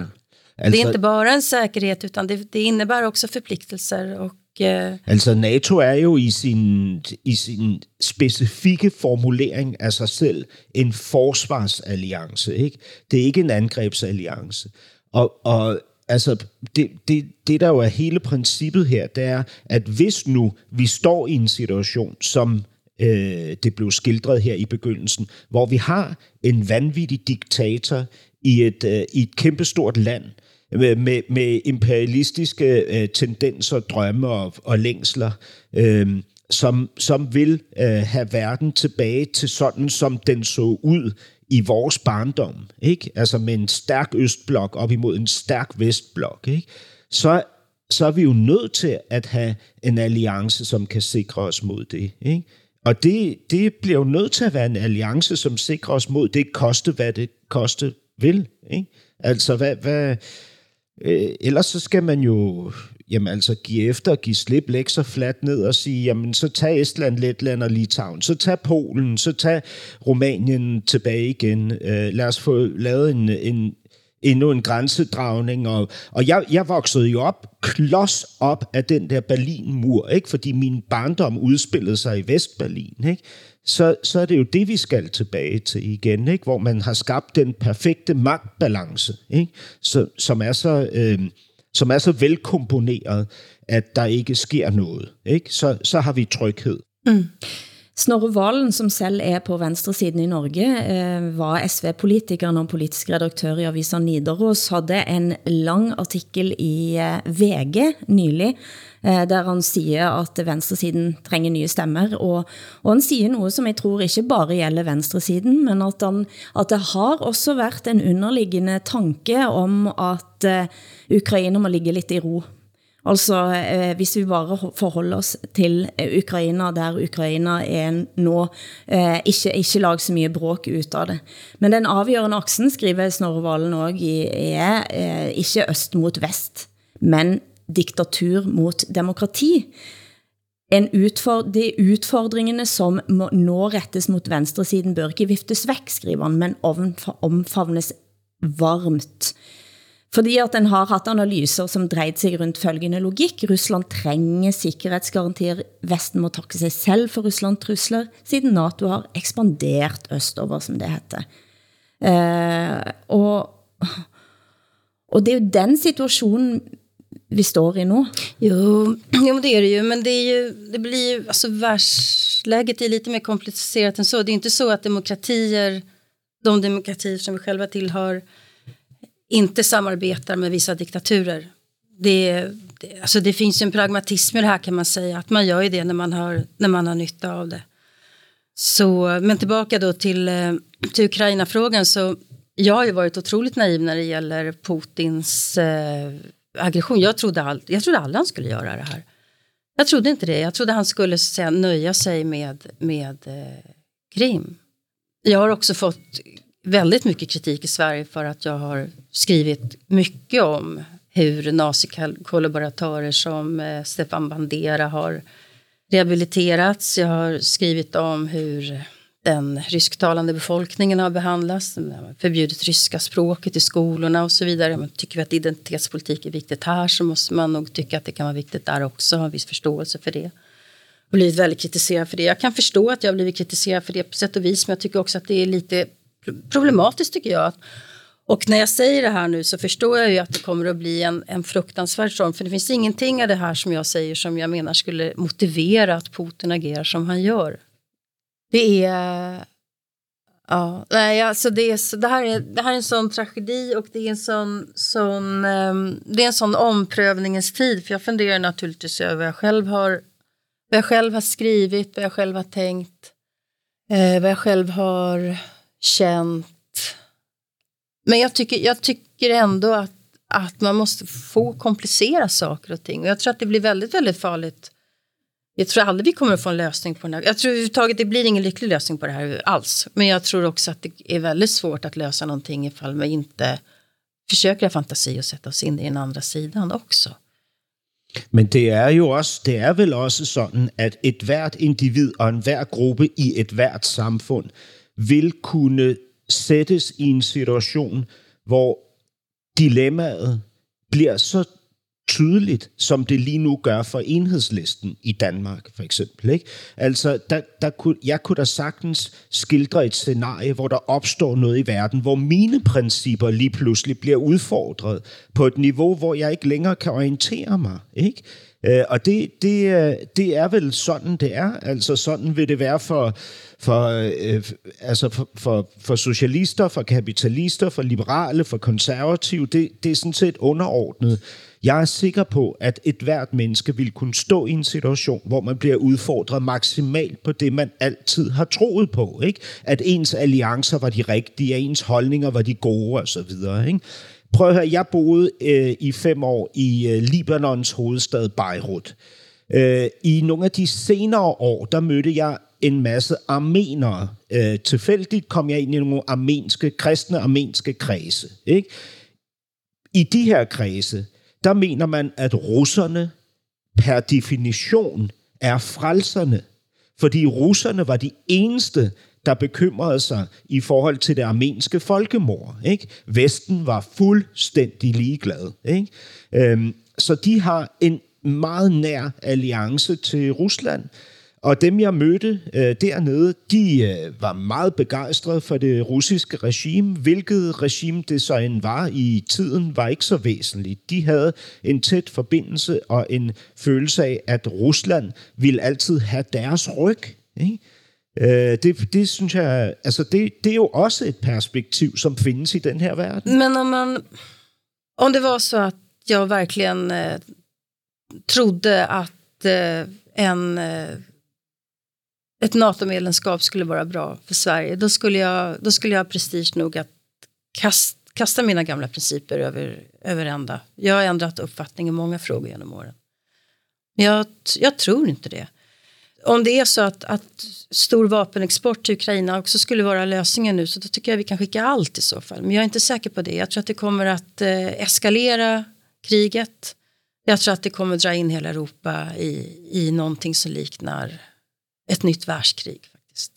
Speaker 4: Alltså... Det är inte bara en säkerhet utan det, det innebär også förpliktelser och
Speaker 5: Uh... Altså NATO er jo i sin, i sin specifikke formulering af sig selv en forsvarsalliance. Ikke? Det er ikke en angrebsalliance. Og, og altså, det, det, det der jo er hele princippet her, det er, at hvis nu vi står i en situation, som øh, det blev skildret her i begyndelsen, hvor vi har en vanvittig diktator i et, øh, i et kæmpestort land, med, med imperialistiske øh, tendenser, drømme og, og længsler, øh, som, som vil øh, have verden tilbage til sådan, som den så ud i vores barndom. Ikke? Altså med en stærk østblok op imod en stærk vestblok. Ikke? Så, så er vi jo nødt til at have en alliance, som kan sikre os mod det. Ikke? Og det, det bliver jo nødt til at være en alliance, som sikrer os mod det koste, hvad det koste vil. Ikke? Altså, hvad, hvad, Øh, ellers så skal man jo jamen, altså give efter, give slip, lægge sig fladt ned og sige, jamen så tag Estland, Letland og Litauen, så tag Polen, så tag Rumænien tilbage igen. Øh, lad os få lavet en, en, endnu en grænsedragning. Og, og jeg, jeg voksede jo op, klods op af den der Berlinmur, ikke? fordi min barndom udspillede sig i Vestberlin. Ikke? Så, så er det jo det, vi skal tilbage til igen, ikke? hvor man har skabt den perfekte magtbalance, ikke? Så, som, er så, øh, som er så velkomponeret, at der ikke sker noget. Ikke? Så, så har vi tryghed.
Speaker 4: Mm.
Speaker 3: Snorre Valen, som selv er på venstresiden i Norge, øh, var SV-politiker og politisk redaktør i avisen Nidaros, havde en lang artikel i øh, VG nylig, Eh, der han siger, at venstresiden trænger nye stemmer, og, og han siger noget, som jeg tror ikke bare gælder venstresiden, men at, han, at det har også været en underliggende tanke om, at eh, Ukraina må ligge lidt i ro Altså, eh, hvis vi bare forholder oss til eh, Ukraina, der Ukraina er nå, eh, ikke, ikke lag så mye bråk ut av det. Men den avgjørende aksen, skriver Snorre Valen også, er eh, ikke øst mot vest, men diktatur mot demokrati. En utford de utfordringene som må, nå rettes mot venstresiden bør ikke viftes væk, skriver han, men omfavnes varmt. Fordi at den har haft analyser, som drejede sig rundt følgende logik. Rusland trænger sikkerhedsgarantier. Vesten må takke sig selv for Rusland trusler, siden NATO har ekspanderet østover, som det heter. Uh, og, og det er jo den situationen, vi står i nu.
Speaker 4: Jo, <clears throat> jo det är det ju, men det, är ju, det blir ju, alltså världsläget är lite mer komplicerat än så. Det är inte så att demokratier, de demokratier som vi själva tillhör, inte samarbetar med vissa diktaturer. Det, det, alltså det finns en pragmatism i det här kan man säga, att man gör ju det när man har, när man har nytta av det. Så, men tillbaka då till, eh, till Ukraina-frågan så jag har ju varit otroligt naiv när det gäller Putins eh, aggression. Jag trodde, all, jag trodde aldrig han skulle göra det här. Jag trodde inte det. Jag trodde han skulle säga, nöja sig med, med eh, Krim. Jag har också fått väldigt mycket kritik i Sverige för att jag har skrivit mycket om hur nazikollaboratörer som eh, Stefan Bandera har rehabiliterats. Jag har skrivit om hur den rysktalande befolkningen har behandlats, förbjudit ryska språket i skolorna och så vidare. Men tycker vi att identitetspolitik är viktigt här så måste man nog tycka att det kan vara viktigt där också, ha viss förståelse för det. Och blivit väldigt kritiserad för det. Jag kan förstå att jag blivit kritiserad för det på sätt och vis, men jag tycker också att det är lite problematiskt tycker jag. Och när jag säger det här nu så förstår jag ju att det kommer att bli en, en fruktansvärd storm. För det finns ingenting av det här som jag säger som jag menar skulle motivera att Putin agerar som han gör. Det är... Ja, nej, alltså det, är, det, här är, det här är en sån tragedi och det är en sån, sån, um, det är en sån omprövningens tid. För jag funderar naturligtvis över vad jag själv har, vad jag själv har skrivit, vad jag själv har tänkt, eh, vad jag själv har känt. Men jag tycker, jag tycker ändå att, att man måste få komplicera saker och ting. Och jag tror att det blir väldigt, väldigt farligt. Jag tror aldrig vi kommer att få en lösning på det här. Jag tror överhuvudtaget det blir ingen lycklig lösning på det här alls. Men jag tror också att det är väldigt svårt att lösa någonting ifall man inte försöker ha fantasi och sätta oss in i den andra sidan också.
Speaker 5: Men det er jo også, det er vel også sådan, at et hvert individ og en hver gruppe i et hvert samfund vil kunne sættes i en situation, hvor dilemmaet bliver så tydeligt, som det lige nu gør for enhedslisten i Danmark, for eksempel. Ikke? Altså, der, der kunne, jeg kunne da sagtens skildre et scenarie, hvor der opstår noget i verden, hvor mine principper lige pludselig bliver udfordret på et niveau, hvor jeg ikke længere kan orientere mig. Ikke? Øh, og det, det, øh, det er vel sådan, det er. Altså, sådan vil det være for for, øh, altså for, for, for socialister, for kapitalister, for liberale, for konservative. Det, det er sådan set underordnet. Jeg er sikker på, at et hvert menneske vil kunne stå i en situation, hvor man bliver udfordret maksimalt på det, man altid har troet på. Ikke? At ens alliancer var de rigtige, at ens holdninger var de gode osv. Ikke? Prøv at høre, jeg boede øh, i fem år i øh, Libanons hovedstad Beirut. Øh, I nogle af de senere år, der mødte jeg en masse armenere. Øh, tilfældigt kom jeg ind i nogle armenske, kristne armenske kredse. Ikke? I de her kredse, der mener man, at russerne per definition er frelserne. Fordi russerne var de eneste, der bekymrede sig i forhold til det armenske folkemord. Ikke? Vesten var fuldstændig ligeglad. Ikke? Øhm, så de har en meget nær alliance til Rusland, og dem, jeg mødte øh, dernede, de øh, var meget begejstrede for det russiske regime. Hvilket regime det så end var i tiden, var ikke så væsentligt. De havde en tæt forbindelse og en følelse af, at Rusland ville altid have deres ryg. Ikke? Øh, det, det synes jeg, altså det, det er jo også et perspektiv, som findes i den her verden.
Speaker 4: Men om, man, om det var så at jeg verkligen eh, øh, trodde at eh, en, eh, ett NATO-medlemskap skulle vara bra för Sverige, då skulle jag, då skulle jag ha prestige nog att kast, kasta mina gamla principer över, över ända. Jag har ändrat uppfattning i många frågor genom åren. Men jag, jag tror inte det. Om det är så att, att stor vapenexport till Ukraina också skulle vara lösningen nu så då tycker jag vi kan skicka allt i så fall. Men jag är inte säker på det. Jag tror att det kommer att eh, eskalera kriget. Jag tror att det kommer dra in hela Europa i, i någonting som liknar ett nytt världskrig. Faktiskt.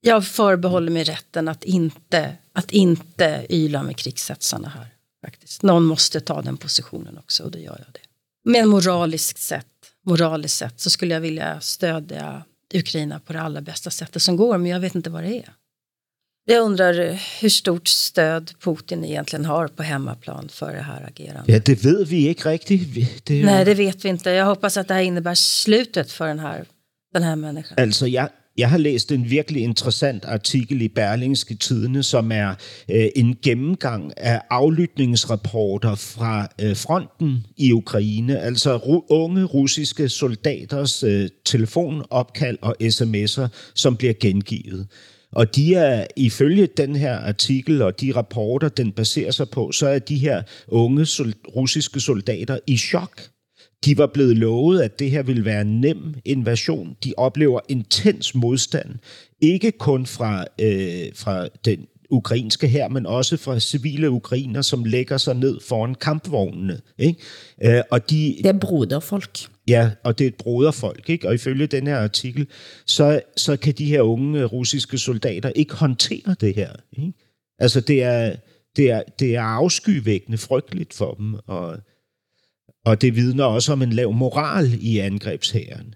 Speaker 4: Jag förbehåller mig rätten att inte, att inte yla med krigshetsarna här. Faktiskt. Någon måste ta den positionen också och det gör jag det. Men moraliskt sett, moraliskt sett så skulle jag vilja stödja Ukraina på det allra bästa sättet som går, men jag vet inte vad det är. Jag undrar hur stort stöd Putin egentligen har på hemmaplan för det här agerandet.
Speaker 5: Ja, det vet vi ikke rigtigt. Det,
Speaker 4: Nej, det vet vi inte. Jag hoppas att det här innebär slutet för den här, den her människan.
Speaker 5: Altså, jeg, jeg har læst en virkelig interessant artikel i Berlingske Tidene, som er øh, en gennemgang af aflytningsrapporter fra øh, fronten i Ukraine, altså ru- unge russiske soldaters øh, telefonopkald og sms'er, som bliver gengivet. Og de er, ifølge den her artikel og de rapporter, den baserer sig på, så er de her unge sol- russiske soldater i chok. De var blevet lovet, at det her ville være en nem invasion. De oplever intens modstand. Ikke kun fra, øh, fra den ukrainske her, men også fra civile ukrainer, som lægger sig ned foran kampvognene. Ikke? Øh, og de,
Speaker 3: Det er broderfolk.
Speaker 5: Ja, og det er et broderfolk, ikke? Og ifølge den her artikel, så, så kan de her unge russiske soldater ikke håndtere det her. Ikke? Altså, det er, det, er, det er afskyvækkende frygteligt for dem, og, og det vidner også om en lav moral i angrebshæren.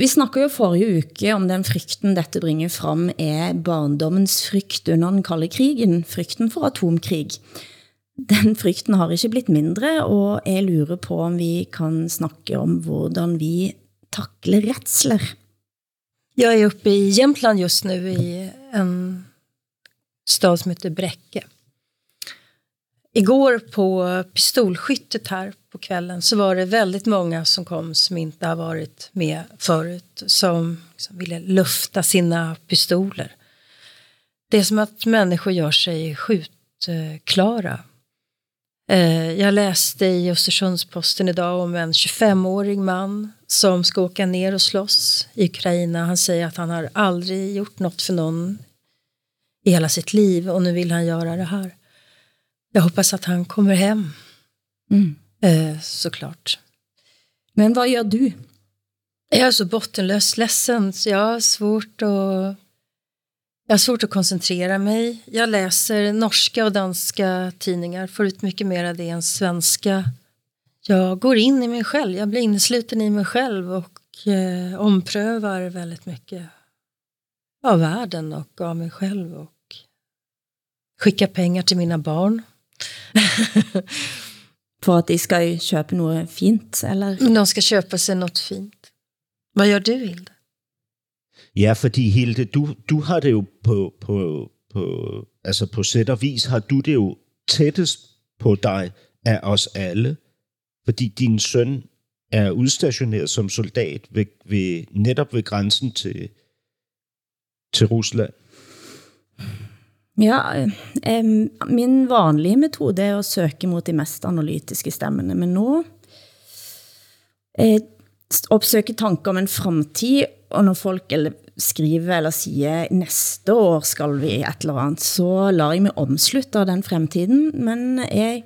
Speaker 3: Vi snakker jo forrige uke om den frykten dette bringer frem er barndommens frygt under den kalde krigen, frykten for atomkrig. Den frykten har ikke blitt mindre, og jeg lurer på om vi kan snakke om hvordan vi takler retsler.
Speaker 4: Jag är uppe i Jämtland just nu i en stad som heter Bräcke. Igår på eh, pistolskyttet här på kvällen så var det väldigt många som kom som inte har varit med förut. Som liksom ville lufta sina pistoler. Det är som att människor gör sig skjutklara. Eh, Jag läste i Östersundsposten idag om en 25-årig man som ska åka ner och slåss i Ukraina. Han säger att han har aldrig gjort något för någon i hela sitt liv och nu vill han göra det här. Jag hoppas att han kommer hem,
Speaker 3: Mm.
Speaker 4: eh, såklart.
Speaker 3: Men hvad gør du?
Speaker 4: Jag är så bottenlöst ledsen så jag har svårt att jag har svårt att koncentrera mig. Jag läser norska och danska tidningar, får ut mycket mer av det än svenska. Jag går in i mig själv, jag blir innesluten i mig själv och eh, omprövar väldigt mycket av världen och av mig själv och skickar pengar till mina barn. <laughs>
Speaker 3: For at de skal købe noget fint, eller?
Speaker 4: De ska köpa sig något fint. Vad gör du, Hilde?
Speaker 5: Ja, fordi Hilde, du, du har det jo på, på, på, altså på sæt og vis, har du det jo tættest på dig af os alle, fordi din søn er udstationeret som soldat ved, ved, netop ved grænsen til, til Rusland.
Speaker 3: Ja, eh, min vanlige metode er at søge mod de mest analytiske stemmene, men nu eh, opsøge tanker om en fremtid, og når folk eller skriver eller siger, næste år skal vi et eller andet, så lader jeg mig omslutte af den fremtiden, men jeg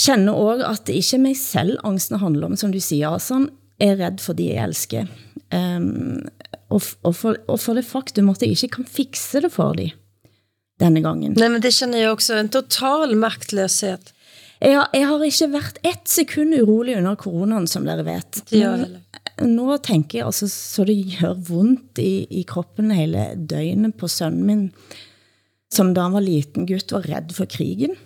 Speaker 3: kender også, at det ikke er mig selv angsten handler om, som du siger, Asan, jeg er redd for de jeg elsker. Um, og, og, for, og for det faktum at jeg ikke kan fikse det for dem denne gangen.
Speaker 4: Nej, men det känner jag också, en total maktlöshet.
Speaker 3: Jeg har, jeg har ikke været et sekund urolig under coronaen, som dere vet.
Speaker 4: Det gør jeg
Speaker 3: Men Nu tænker jeg altså, så det gør vondt i, i kroppen hele døgnet på sønnen min, som da han var liten gutt, var redd for krigen.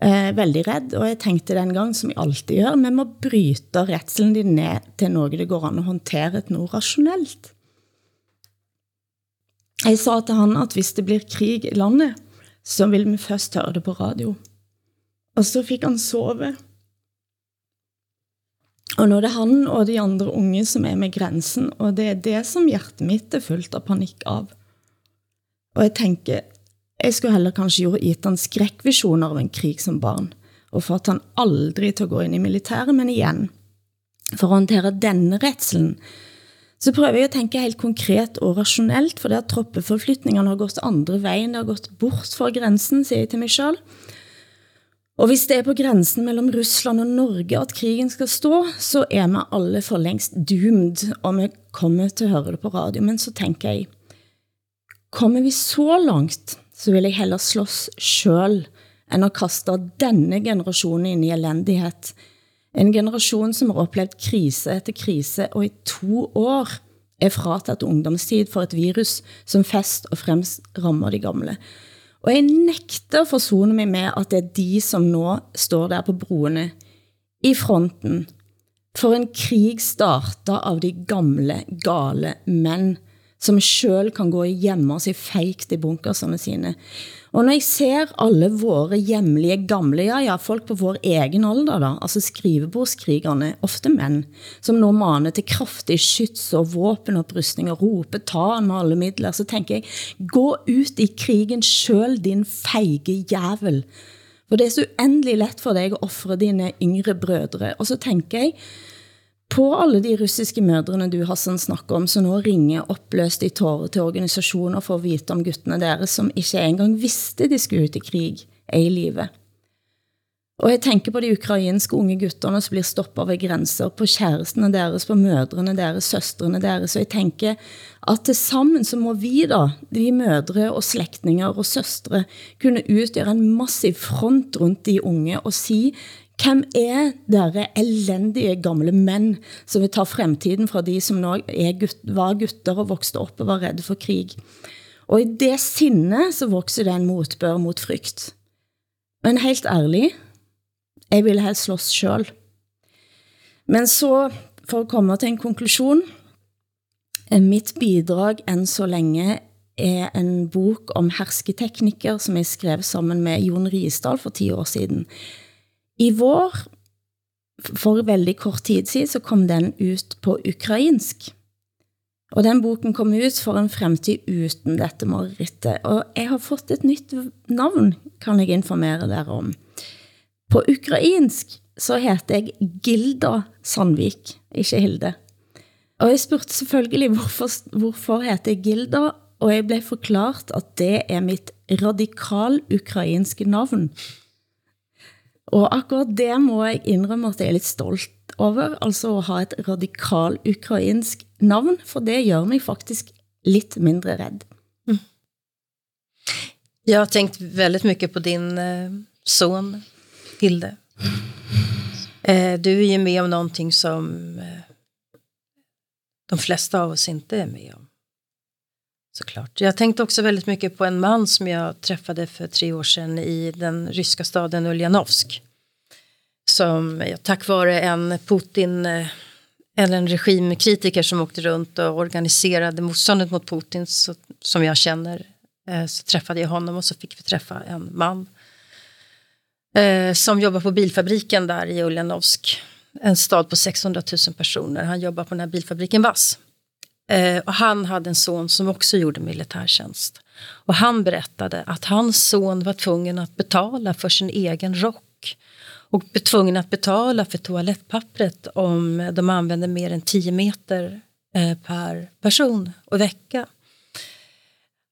Speaker 3: Eh, veldig redd, og jeg tænkte den gang, som jeg altid gør, vi må bryte retselen din ned til noget, det går an at håndtere et noget rationelt. Jeg sa til han, at hvis det blir krig i landet, så vil vi først høre det på radio. Og så fik han sove. Og nå er det han og de andre unge som er med grænsen, og det er det som hjertet mitt er fullt av panik av. Og jeg tænker, jeg skulle heller kanskje gjort gitt han skrækvisioner av en krig som barn, og for han aldrig til at gå ind i militæret, men igen, for at håndtere denne retselen, så prøver jeg at tænke helt konkret og rationelt, for det at troppeforflytningerne har gått andre vejen, det har gått bort fra grænsen, siger jeg til mig selv. Og hvis det er på grænsen mellem Rusland og Norge at krigen skal stå, så er vi alle for længst doomed, og vi kommer til at høre det på radio. Men så tænker jeg, kommer vi så langt, så vil jeg heller slås selv, end at kaste denne generation ind i elendighed. En generation, som har oplevet krise efter krise, og i to år er frataget ungdomstid for et virus, som fest og fremst rammer de gamle. Og jeg nægter at forsone mig med, at det er de, som nå står der på broene, i fronten, for en krig starter av de gamle, gale mænd, som selv kan gå i hjemme og se feikt i bunkersene sine. Og når jeg ser alle våre hjemlige gamle, ja, ja, folk på vår egen alder da, altså skrivebordskrigerne, ofte mænd, som nå maner til kraftig skyts og våpenopprustning og rope ta med alle midler, så tænker jeg, gå ut i krigen selv, din feige jævel. For det er så uendelig let for dig at offre dine yngre brødre. Og så tænker jeg, på alle de russiske mødrene du har sådan snakket om, så nå ringer opløst i tårer til organisationer for at vite om guttene deres, som ikke engang vidste de skulle ut i krig, er i live. Og jeg tænker på de ukrainske unge gutterne som blir stoppet ved grænser, på kærestene deres, på mødrene deres, søstrene deres, og jeg tænker at til sammen så må vi da, de mødre og slægtninger og søstre, kunne udgøre en massiv front rundt de unge og sige, hvem er dere elendige gamle mænd, som vil ta fremtiden fra de, som nå er gut, var gutter og vokste op og var redde for krig? Og i det sinne så vokser det en motbør mot frygt. Men helt ærlig, jeg ville helst slås selv. Men så, for at komme til en konklusion, mitt mit bidrag end så længe er en bok om hersketeknikker, som jeg skrev sammen med Jon Riesdal for 10 år siden. I vår, for veldig kort tid siden, så kom den ut på ukrainsk. Og den boken kom ut for en fremtid uten dette marerittet. Og jeg har fått et nytt navn, kan jeg informere dere om. På ukrainsk så heter jeg Gilda Sandvik, ikke Hilde. Og jeg spurgte selvfølgelig, hvorfor, hvorfor heter jeg Gilda? Og jeg blev forklart, at det er mitt radikal ukrainske navn. Og akkurat det må jeg indrømme, at jeg er lidt stolt over, altså at ha et radikal ukrainsk navn, for det gør mig faktisk lidt mindre rädd. Mm.
Speaker 4: Jag har tänkt väldigt mycket på din eh, son, Hilde. Eh, du är ju med om någonting som eh, de flesta av oss inte är med om. Såklart. Jag tänkte också väldigt mycket på en man som jag träffade för tre år sedan i den ryska staden Ulyanovsk. Som tack vare en Putin, eh, eller en regimkritiker som åkte runt och organiserade motståndet mot Putin, så, som jag känner, eh, så träffade jag honom och så fick vi träffa en man eh, som jobbar på bilfabriken där i Ulyanovsk. En stad på 600 000 personer. Han jobbar på den här bilfabriken Vass. Eh, och han hade en son som också gjorde militärtjänst. Och han berättade att hans son var tvungen att betala för sin egen rock. Och var tvungen att betala för toalettpappret om de använde mer än 10 meter eh, per person och vecka.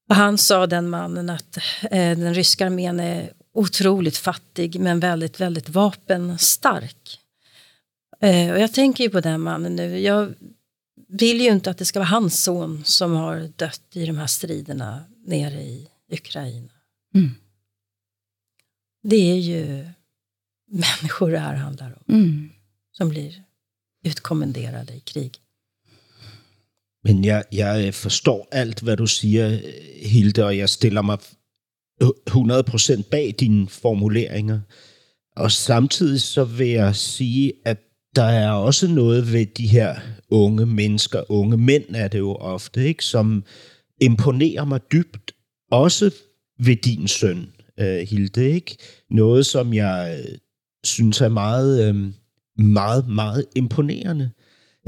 Speaker 4: Och han sa den mannen att eh, den ryska armén är otroligt fattig men väldigt, väldigt vapenstark. Eh, och jag tänker ju på den mannen nu. Jag vill ju inte att det ska vara hans son som har dött i de här striderna nere i Ukraina. Mm. Det är ju människor det här handlar om. Mm. Som blir utkommenderade i krig.
Speaker 5: Men jeg, jeg forstår alt, hvad du siger, Hilde, og jeg stiller mig 100% bag dine formuleringer. Og samtidig så vil jeg sige, at der er også noget ved de her unge mennesker, unge mænd er det jo ofte, ikke, som imponerer mig dybt, også ved din søn, øh, Hilde. Ikke? Noget, som jeg øh, synes er meget, øh, meget, meget imponerende.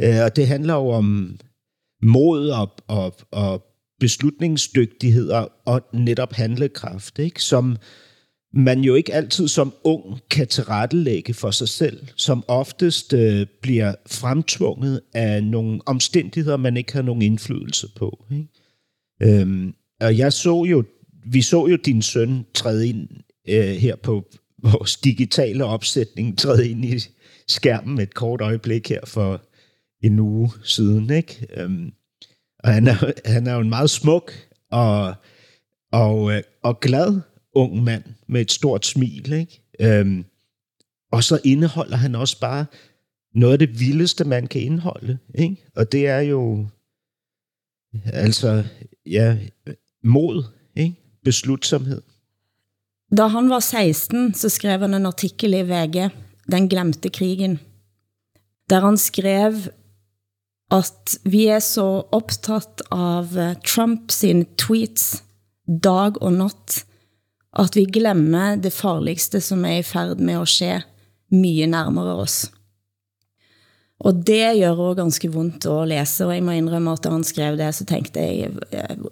Speaker 5: Øh, og det handler jo om mod og, og, og beslutningsdygtighed og, og netop handlekraft, ikke? som man jo ikke altid som ung kan tilrettelægge for sig selv, som oftest øh, bliver fremtvunget af nogle omstændigheder, man ikke har nogen indflydelse på. Ikke? Øhm, og jeg så jo, vi så jo din søn træde ind øh, her på vores digitale opsætning, træde ind i skærmen et kort øjeblik her for en uge siden. Ikke? Øhm, og han er, han er jo en meget smuk og, og, øh, og glad ung mand med et stort smil. Ikke? Øhm, og så indeholder han også bare noget af det vildeste, man kan indeholde. Ikke? Og det er jo altså ja, mod, ikke? beslutsomhed.
Speaker 3: Da han var 16, så skrev han en artikel i VG, Den glemte krigen, der han skrev at vi er så optaget av Trumps Trump sine tweets dag og natt, at vi glemmer det farligste som er i færd med at ske mye nærmere oss. Og det gør også ganske vondt at læse, og jeg må indrømme at da han skrev det, så tænkte jeg,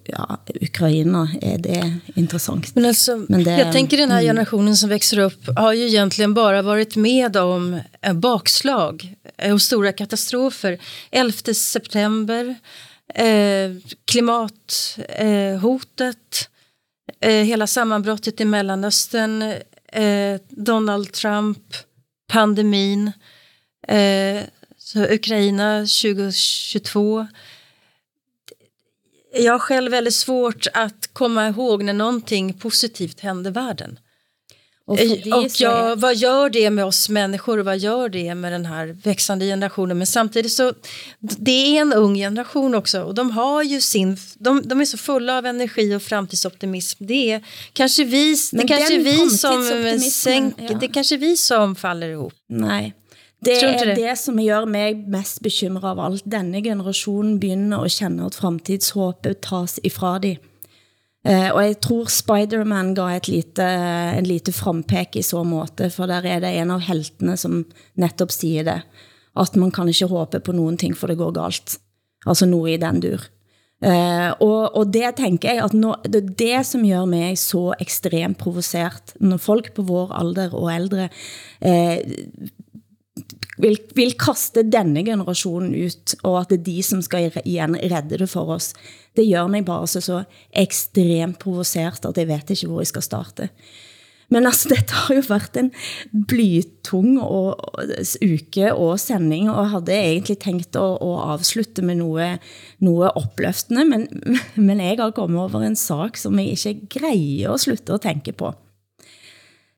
Speaker 3: ja, Ukraina, er det interessant?
Speaker 4: Men altså, Men det, jag tänker den mm. generationen som växer upp har ju egentligen bara varit med om en bakslag och stora katastrofer. 11 september, eh, klimathotet, eh, Eh, hela sammanbrottet i Mellanöstern, eh, Donald Trump, pandemin, eh, så Ukraina 2022. Jag har själv väldigt svårt att komma ihåg när någonting positivt hände världen. Och, och ja, vad gör det med oss människor och vad gör det med den här växande generationen? Men samtidigt så, det är en ung generation också och de har ju sin, de, de är så fulla av energi och framtidsoptimism. Det är kanske vi, det kanske vi som sänk, ja. det kanske vi som faller ihop.
Speaker 3: Nej. Det er det? det som gør mig mest bekymret av alt. Denne generationen begynder at kende at fremtidshåbet tas ifra dem. Uh, og jeg tror Spider-Man gav et lite, en lite frampek i så måte, for der er det en av heltene som netop siger det, at man kan ikke håbe på nogen ting, for det går galt. Altså noget i den dur. Uh, og, og det tænker jeg, at nå, det er det som gør mig så ekstremt provoceret, når folk på vår alder og ældre uh, eh, vil, vil kaste denne generationen ut, og at det er de som skal igen redde det for oss. Det gør mig bare så, så ekstremt provoceret, at jeg vet ikke, hvor jeg skal starte. Men altså, dette har jo været en blytung og, og, uke og sending, og havde egentlig tænkt at, at avslutte med noget, noget opløftende, men, men jeg har kommet over en sak, som jeg ikke greier at slutte at tænke på.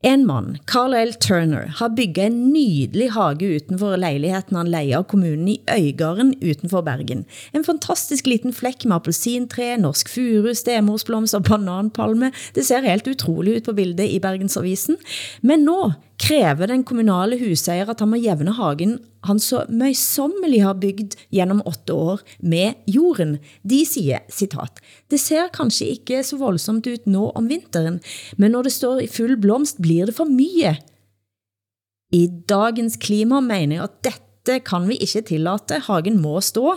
Speaker 3: En man, Carl L. Turner, har bygget en nydelig hage utenfor lejligheden han leier av kommunen i Øygaren utenfor Bergen. En fantastisk liten flæk med appelsintre, norsk furu, stemorsblomst og bananpalme. Det ser helt utrolig ut på bildet i Bergensavisen. Men nå kræver den kommunale husejer, at han må jævne hagen han så møjsommelig har bygget gennem åtte år med jorden. De siger, citat, det ser kanskje ikke så voldsomt ut nå om vinteren, men når det står i full blomst, blir det for mye. I dagens klima mener jeg at dette kan vi ikke tillate. Hagen må stå.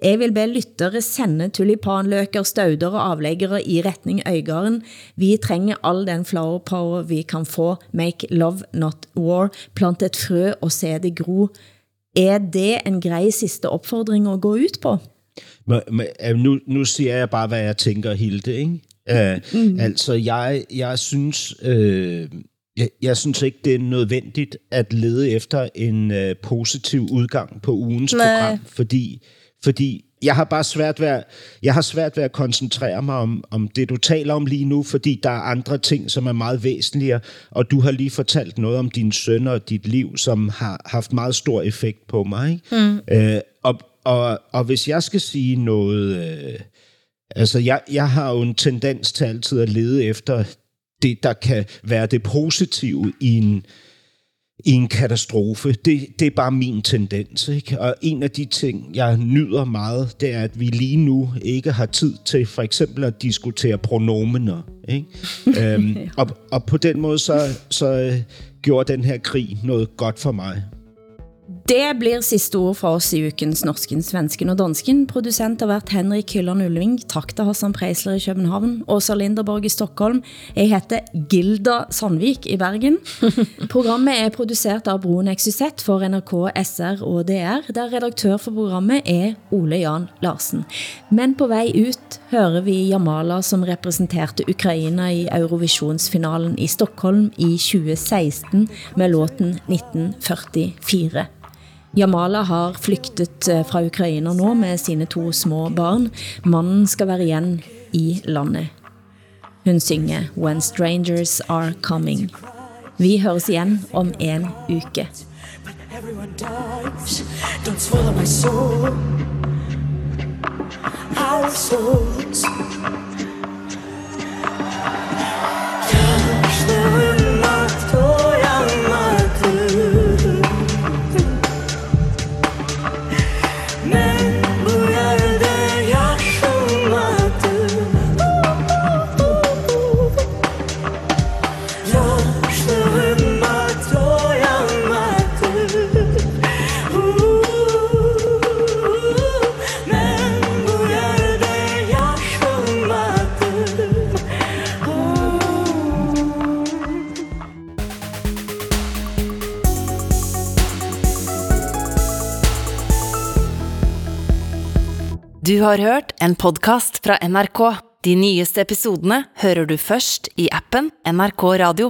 Speaker 3: Jeg vil be lyttere sende tulipanløker, stauder og avleggere i retning Øygarden. Vi trænger all den flower power vi kan få. Make love, not war. Plant et frø og se det gro. Er det en grei siste opfordring at gå ut på?
Speaker 5: Men, men, nu, nu siger jeg bare, hvad jeg tænker, Hilde. Ikke? Uh, mm. Altså, jeg, jeg synes... Uh, jeg, jeg synes ikke, det er nødvendigt at lede efter en uh, positiv udgang på ugens Nej. program, fordi, fordi jeg har bare svært ved at, jeg har svært ved at koncentrere mig om, om det, du taler om lige nu, fordi der er andre ting, som er meget væsentligere, og du har lige fortalt noget om din søn og dit liv, som har haft meget stor effekt på mig. Ikke? Mm. Øh, og, og, og hvis jeg skal sige noget... Øh, altså, jeg, jeg har jo en tendens til altid at lede efter det, der kan være det positive i en, i en katastrofe. Det, det er bare min tendens. Ikke? Og en af de ting, jeg nyder meget, det er, at vi lige nu ikke har tid til for eksempel at diskutere pronomener. Ikke? <laughs> øhm, og, og på den måde så, så øh, gjorde den her krig noget godt for mig.
Speaker 3: Det blir sidste ord fra oss i ukens Norsken, Svensken og Dansken. Producent har været Henrik Hylland Ulving. Takk til Hassan Preisler i København. Åsa Linderborg i Stockholm. Jeg heter Gilda Sandvik i Bergen. <laughs> Programmet er produceret av Broen XYZ for NRK, SR og DR, der redaktør for programmet er Ole Jan Larsen. Men på vej ut hører vi Jamala, som repræsenterte Ukraina i Eurovisionsfinalen i Stockholm i 2016 med låten 1944. Jamala har flygtet eh, fra Ukraina nå med sine to små barn. Mannen skal være igen i landet. Hun synger When Strangers Are Coming. Vi høres igen om en uke.
Speaker 13: Don't swallow my soul. Our souls.
Speaker 1: Du har hørt en podcast fra NRK. De nyeste episodene hører du først i appen NRK Radio.